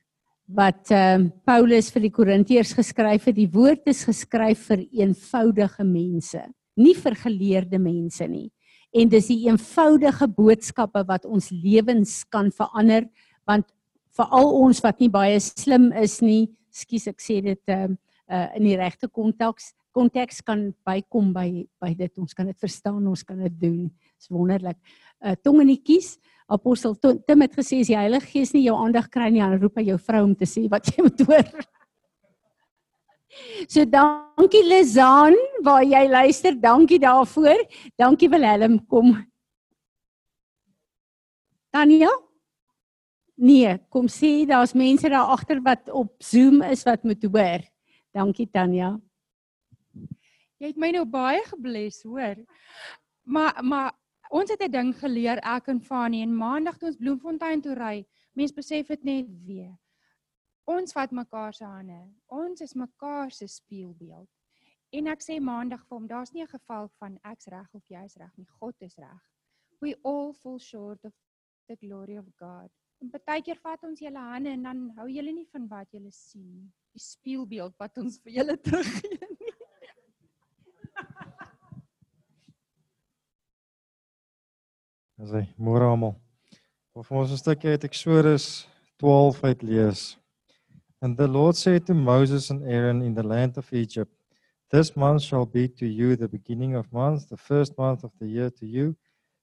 wat uh, Paulus vir die Korintiërs geskryf het, die woord is geskryf vir eenvoudige mense, nie vir geleerde mense nie. En dis die eenvoudige boodskappe wat ons lewens kan verander want veral ons wat nie baie slim is nie, skus ek sê dit uh, uh, in die regte konteks konteks kan bykom by by dit. Ons kan dit verstaan ons kan dit doen. Is wonderlik. Uh, tong in die kies apostel Tim het gesê as die Heilige Gees nie jou aandag kry nie dan roep hy jou vrou om te sê wat jy moet hoor So dankie Lizaan waar jy luister dankie daarvoor dankie Willem kom Tanya Nee, kom sê daar's mense daar agter wat op Zoom is wat moet hoor. Dankie Tanya. Jy het my nou baie gebless, hoor. Maar maar ons het 'n ding geleer ek en Fanie en maandag toe ons Bloemfontein toe ry, mens besef dit net weer. Ons vat mekaar se hande. Ons is mekaar se spieelbeeld. En ek sê maandag vir hom, daar's nie 'n geval van ek's reg of jy's reg nie. God is reg. We all fall short of the glory of God. En baie keer vat ons julle hande en dan hou julle nie van wat julle sien nie. Die spieelbeeld wat ons vir julle teruggee nie. Asai, môre almal. Of ons 'n stukkie uit Eksodus 12 uit lees. And the Lord said to Moses and Aaron in the land of Egypt, This month shall be to you the beginning of months, the first month of the year to you.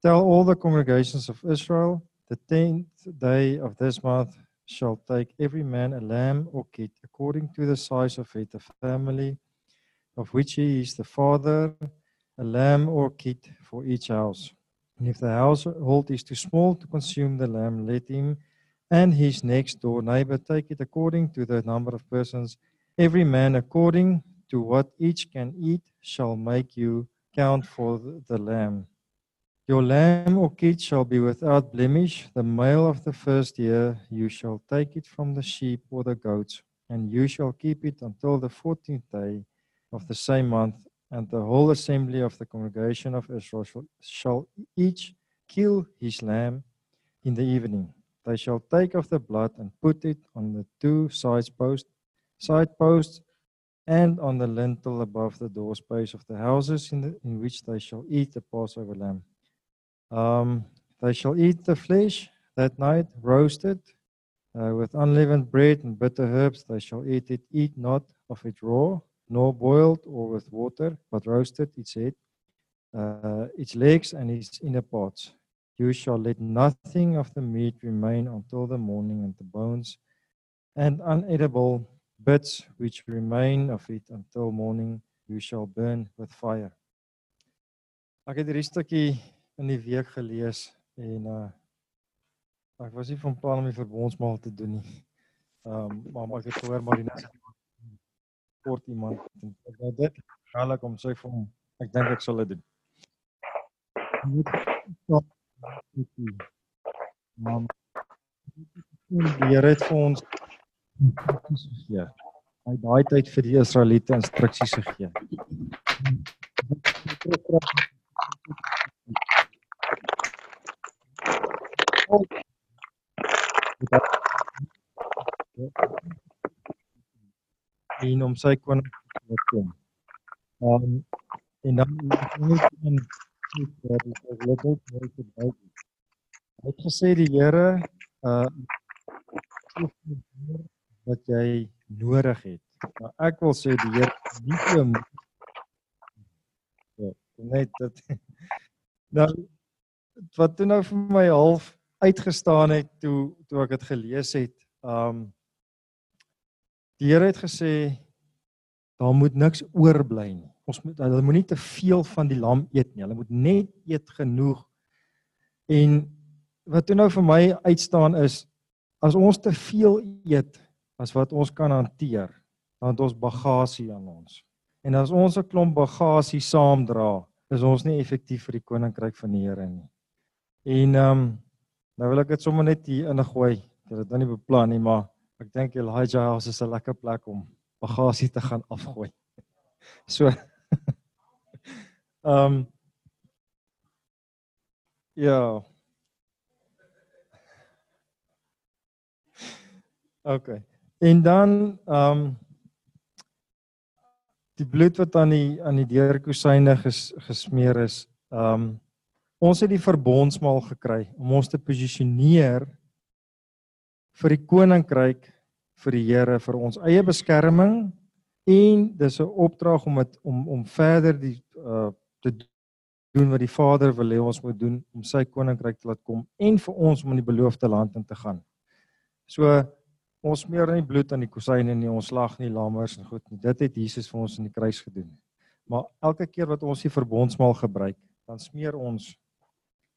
Tell all the congregations of Israel, the tenth day of this month shall take every man a lamb or kid according to the size of it, a family of which he is the father, a lamb or kid for each house. And if the household is too small to consume the lamb, let him and his next door neighbor take it according to the number of persons. Every man according to what each can eat shall make you count for the- lamb. Your lamb or kid shall be without blemish. The male of the first year, you shall take it from the sheep or the goats, and you shall keep it until the fourteenth day of the same month. And the whole assembly of the congregation of Israel shall, each kill his lamb in the evening. They shall take of the blood and put it on the two sides post, side posts and on the lintel above the door space of the houses in, the, in which they shall eat the Passover lamb. Um, they shall eat the flesh that night, roasted uh, with unleavened bread and bitter herbs. They shall eat it. Eat not of it raw, nor boiled or with water, but roasted its head, uh, its legs, and its inner parts. You shall let nothing of the meat remain until the morning, and the bones and unedible bits which remain of it until morning, you shall burn with fire. Ek het hierdie stukkie in die week gelees en uh ek was nie van plan om die verbondsmaal te doen nie. Ehm um, maar, ek het gehoor Marina sê kort iemand en ek wou dit galig om sê vir hom ek dink ek sal dit doen. Met die Here het vir ons instruksies gegee. Hy daai tyd vir die Israeliete instruksies gegee. En om sy koning te kom. Um en dan in dat dit ook mooi te bly. Hy het gesê die Here uh wat jy nodig het. Maar ek wil sê die Here nie ja, net dit nou wat toe nou vir my half uitgestaan het toe toe ek dit gelees het. Um die Here het gesê daar moet niks oorbly nie. Ons moet hulle moenie te veel van die lam eet nie. Hulle moet net eet genoeg. En wat toe nou vir my uitstaan is as ons te veel eet as wat ons kan hanteer, dan het ons bagasie aan ons. En as ons 'n klomp bagasie saamdra, is ons nie effektief vir die koninkryk van die Here nie. En ehm um, nou wil ek dit sommer net hier ingooi. Ek het dit nou nie beplan nie, maar ek dink Elijah House is 'n lekker plek om bagasie te gaan afgooi. So ehm um, Ja. OK. En dan ehm um, die bloed wat aan die aan die deurkusyne ges, gesmeer is. Ehm um, ons het die verbondsmaal gekry om ons te posisioneer vir die koninkryk vir die Here vir ons eie beskerming en dis 'n opdrag om het, om om verder die uh te doen wat die Vader wil hê ons moet doen om sy koninkryk te laat kom en vir ons om in die beloofde land in te gaan. So ons smeer nie bloed aan die kusyne nie, ons slag nie lammers en goed nie. Dit het Jesus vir ons in die kruis gedoen. Maar elke keer wat ons die verbondsmaal gebruik, dan smeer ons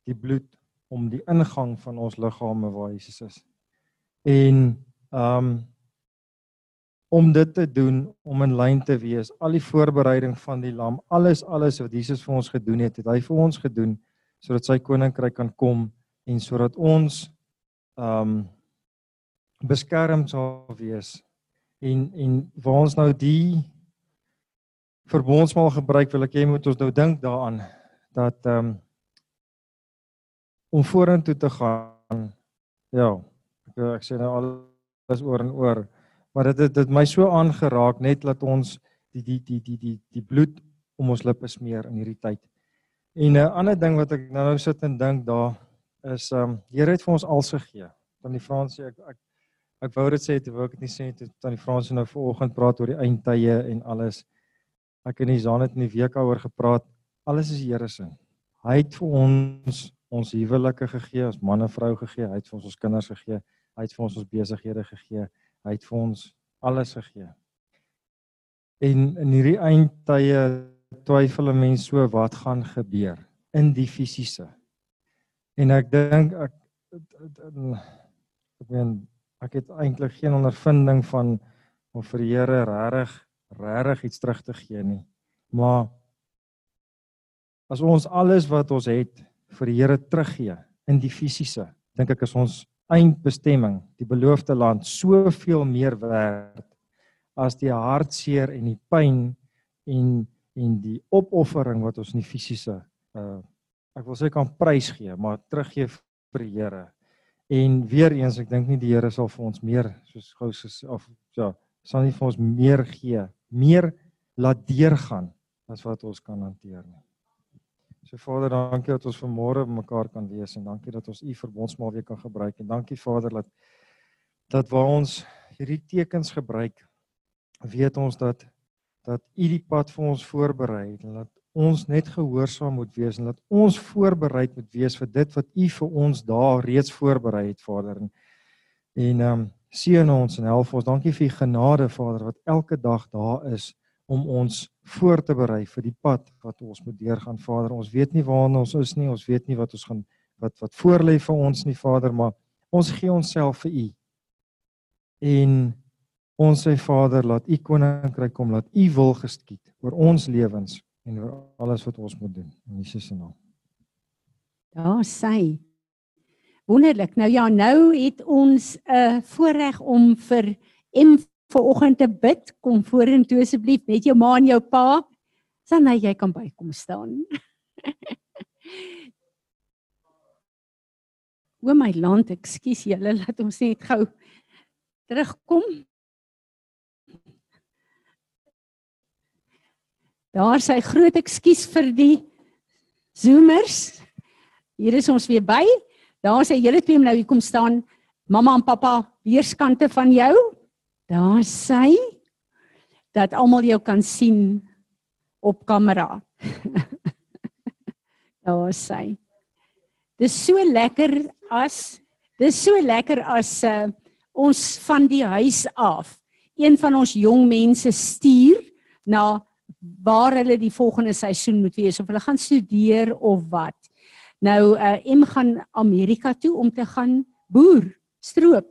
die bloed om die ingang van ons liggame waar Jesus is. En um, om dit te doen om in lyn te wees al die voorbereiding van die lam alles alles wat Jesus vir ons gedoen het het hy vir ons gedoen sodat sy koninkryk kan kom en sodat ons um, beskerm sal wees. En en waar ons nou die verbondsmaal gebruik wil ek hê moet ons nou dink daaraan dat ehm um, om vorentoe te gaan. Ja ek, ek sê nou alles oor en oor maar dit het dit my so aangeraak net dat ons die die die die die die bloed om ons lippe smeer in hierdie tyd. En 'n ander ding wat ek nou nou sit en dink daar is ehm um, die Here het vir ons als gegee. Dan die Frans sê ek ek ek wou dit sê, toe wou ek dit nie sê toe dan die Frans nou vanoggend praat oor die eindtye en alles. Ek en Izan het in die week daaroor gepraat. Alles is die Here se. Hy het vir ons ons huwelike gegee, ons man en vrou gegee, hy het vir ons ons kinders gegee, hy het vir ons ons besighede gegee. Hy het vir ons alles gegee. En in hierdie eindtye twyfel 'n mens so wat gaan gebeur in die fisiese. En ek dink ek ek meen ek het eintlik geen ondervinding van om vir die Here regtig regtig iets terug te gee nie. Maar as ons alles wat ons het vir die Here teruggee in die fisiese, dink ek is ons eindbestemming, die beloofde land, soveel meer werd as die hartseer en die pyn en en die opoffering wat ons in die fisiese uh ek wil sê kan prys gee, maar teruggee vir die Here. En weer eens, ek dink nie die Here sal vir ons meer soos gou soos of ja, sal nie vir ons meer gee, meer laat deurgaan as wat ons kan hanteer nie. So Vader, dankie dat ons vanmôre mekaar kan wees en dankie dat ons u verbondsmaal weer kan gebruik en dankie Vader dat dat waar ons hierdie tekens gebruik weet ons dat dat u die pad vir ons voorberei het en dat ons net gehoorsaam moet wees en dat ons voorberei moet wees vir dit wat u vir ons daar reeds voorberei het Vader. En en ehm um, seën ons en help ons. Dankie vir u genade Vader wat elke dag daar is om ons voor te berei vir die pad wat ons moet deurgaan Vader. Ons weet nie waar ons is nie, ons weet nie wat ons gaan wat wat voor lê vir ons nie Vader, maar ons gee onsself vir U. En ons sê Vader, laat U koninkryk kom, laat U wil geskied oor ons lewens en oor alles wat ons moet doen in Jesus se naam. Ja, sê. Wonderlik. Nou ja, nou het ons 'n uh, voorreg om vir M vir oggend te bid, kom vorentoe asseblief met jou ma en jou pa. Sanne, jy kan by kom staan. o my land, ekskuus julle, laat ons net gou terugkom. Daar sy groot ekskuus vir die zoomers. Hier is ons weer by. Daar sê julle twee nou hier kom staan. Mamma en pappa weerskante van jou. Daar sê dat almal jou kan sien op kamera. Daar sê. Dis so lekker as dis so lekker as uh, ons van die huis af een van ons jong mense stuur na waar hulle die volgende seisoen moet wees of hulle gaan studeer of wat. Nou uh, M gaan Amerika toe om te gaan boer, stroop,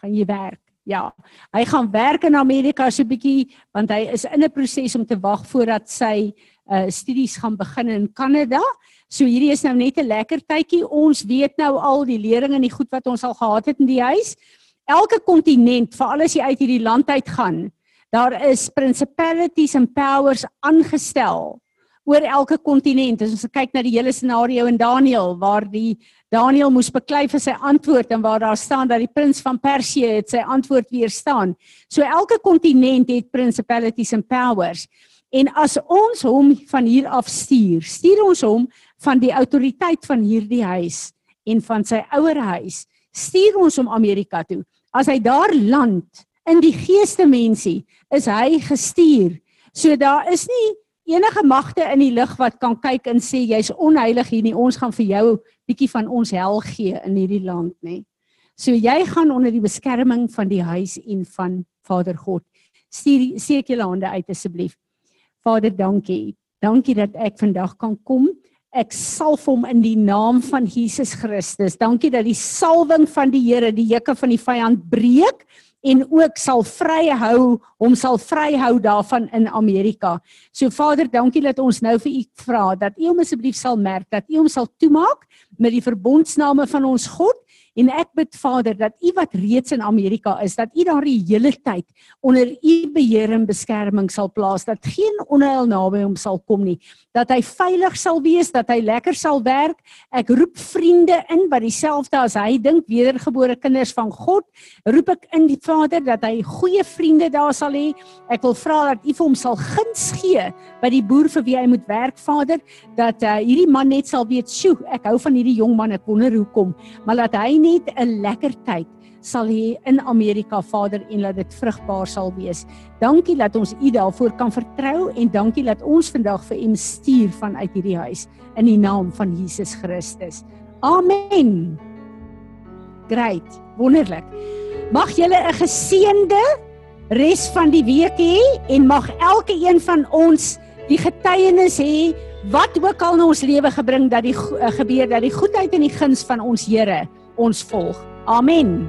gaan jy werk. Ja, hy gaan werk in Amerika so 'n bietjie want hy is in 'n proses om te wag voordat sy uh studies gaan begin in Kanada. So hierdie is nou net 'n lekker tydjie. Ons weet nou al die lering en die goed wat ons al gehad het in die huis. Elke kontinent, veral as jy uit hierdie land uit gaan, daar is principalities and powers aangestel oor elke kontinent. As ons kyk na die hele scenario in Daniël waar die Daniël moes beklei vir sy antwoord en waar daar staan dat die prins van Persië het sy antwoord weerstaan. So elke kontinent het principalities and powers. En as ons hom van hier af stuur, stuur ons hom van die autoriteit van hierdie huis en van sy ouer huis, stuur ons hom Amerika toe. As hy daar land in die geeste mensie, is hy gestuur. So daar is nie enige magte in die lig wat kan kyk en sê jy's onheilig hier nie. Ons gaan vir jou bietjie van ons hel gee in hierdie land, nê. So jy gaan onder die beskerming van die huis en van Vader God. Stuur seker julle hande uit asseblief. Vader, dankie. Dankie dat ek vandag kan kom. Ek salf hom in die naam van Jesus Christus. Dankie dat die salwing van die Here die juke van die vyand breek en ook sal vryhou, hom sal vryhou daarvan in Amerika. So Vader, dankie dat ons nou vir u vra dat u hom asseblief sal merk dat u hom sal toemaak met die verbondsname van ons God En ek bid Vader dat U wat reeds in Amerika is, dat U daar die hele tyd onder U beheer en beskerming sal plaas, dat geen onheil naby hom sal kom nie, dat hy veilig sal wees, dat hy lekker sal werk. Ek roep vriende in wat dieselfde as hy dink wedergebore kinders van God, roep ek in die Vader dat hy goeie vriende daar sal hê. Ek wil vra dat U vir hom sal guns gee by die boer vir wie hy moet werk, Vader, dat uh, hierdie man net sal weet, "Sjoe, ek hou van hierdie jong man, ek wonder hoekom," maar dat hy net 'n lekker tyd sal hê in Amerika Vader en laat dit vrugbaar sal wees. Dankie dat ons U daarvoor kan vertrou en dankie dat ons vandag vir U stuur vanuit hierdie huis in die naam van Jesus Christus. Amen. Great, wonderlik. Mag julle 'n geseënde res van die week hê en mag elke een van ons die getuienis hê wat ook al in ons lewe gebring dat die eh, gebeur dat die goedheid en die guns van ons Here ons volg. Amen.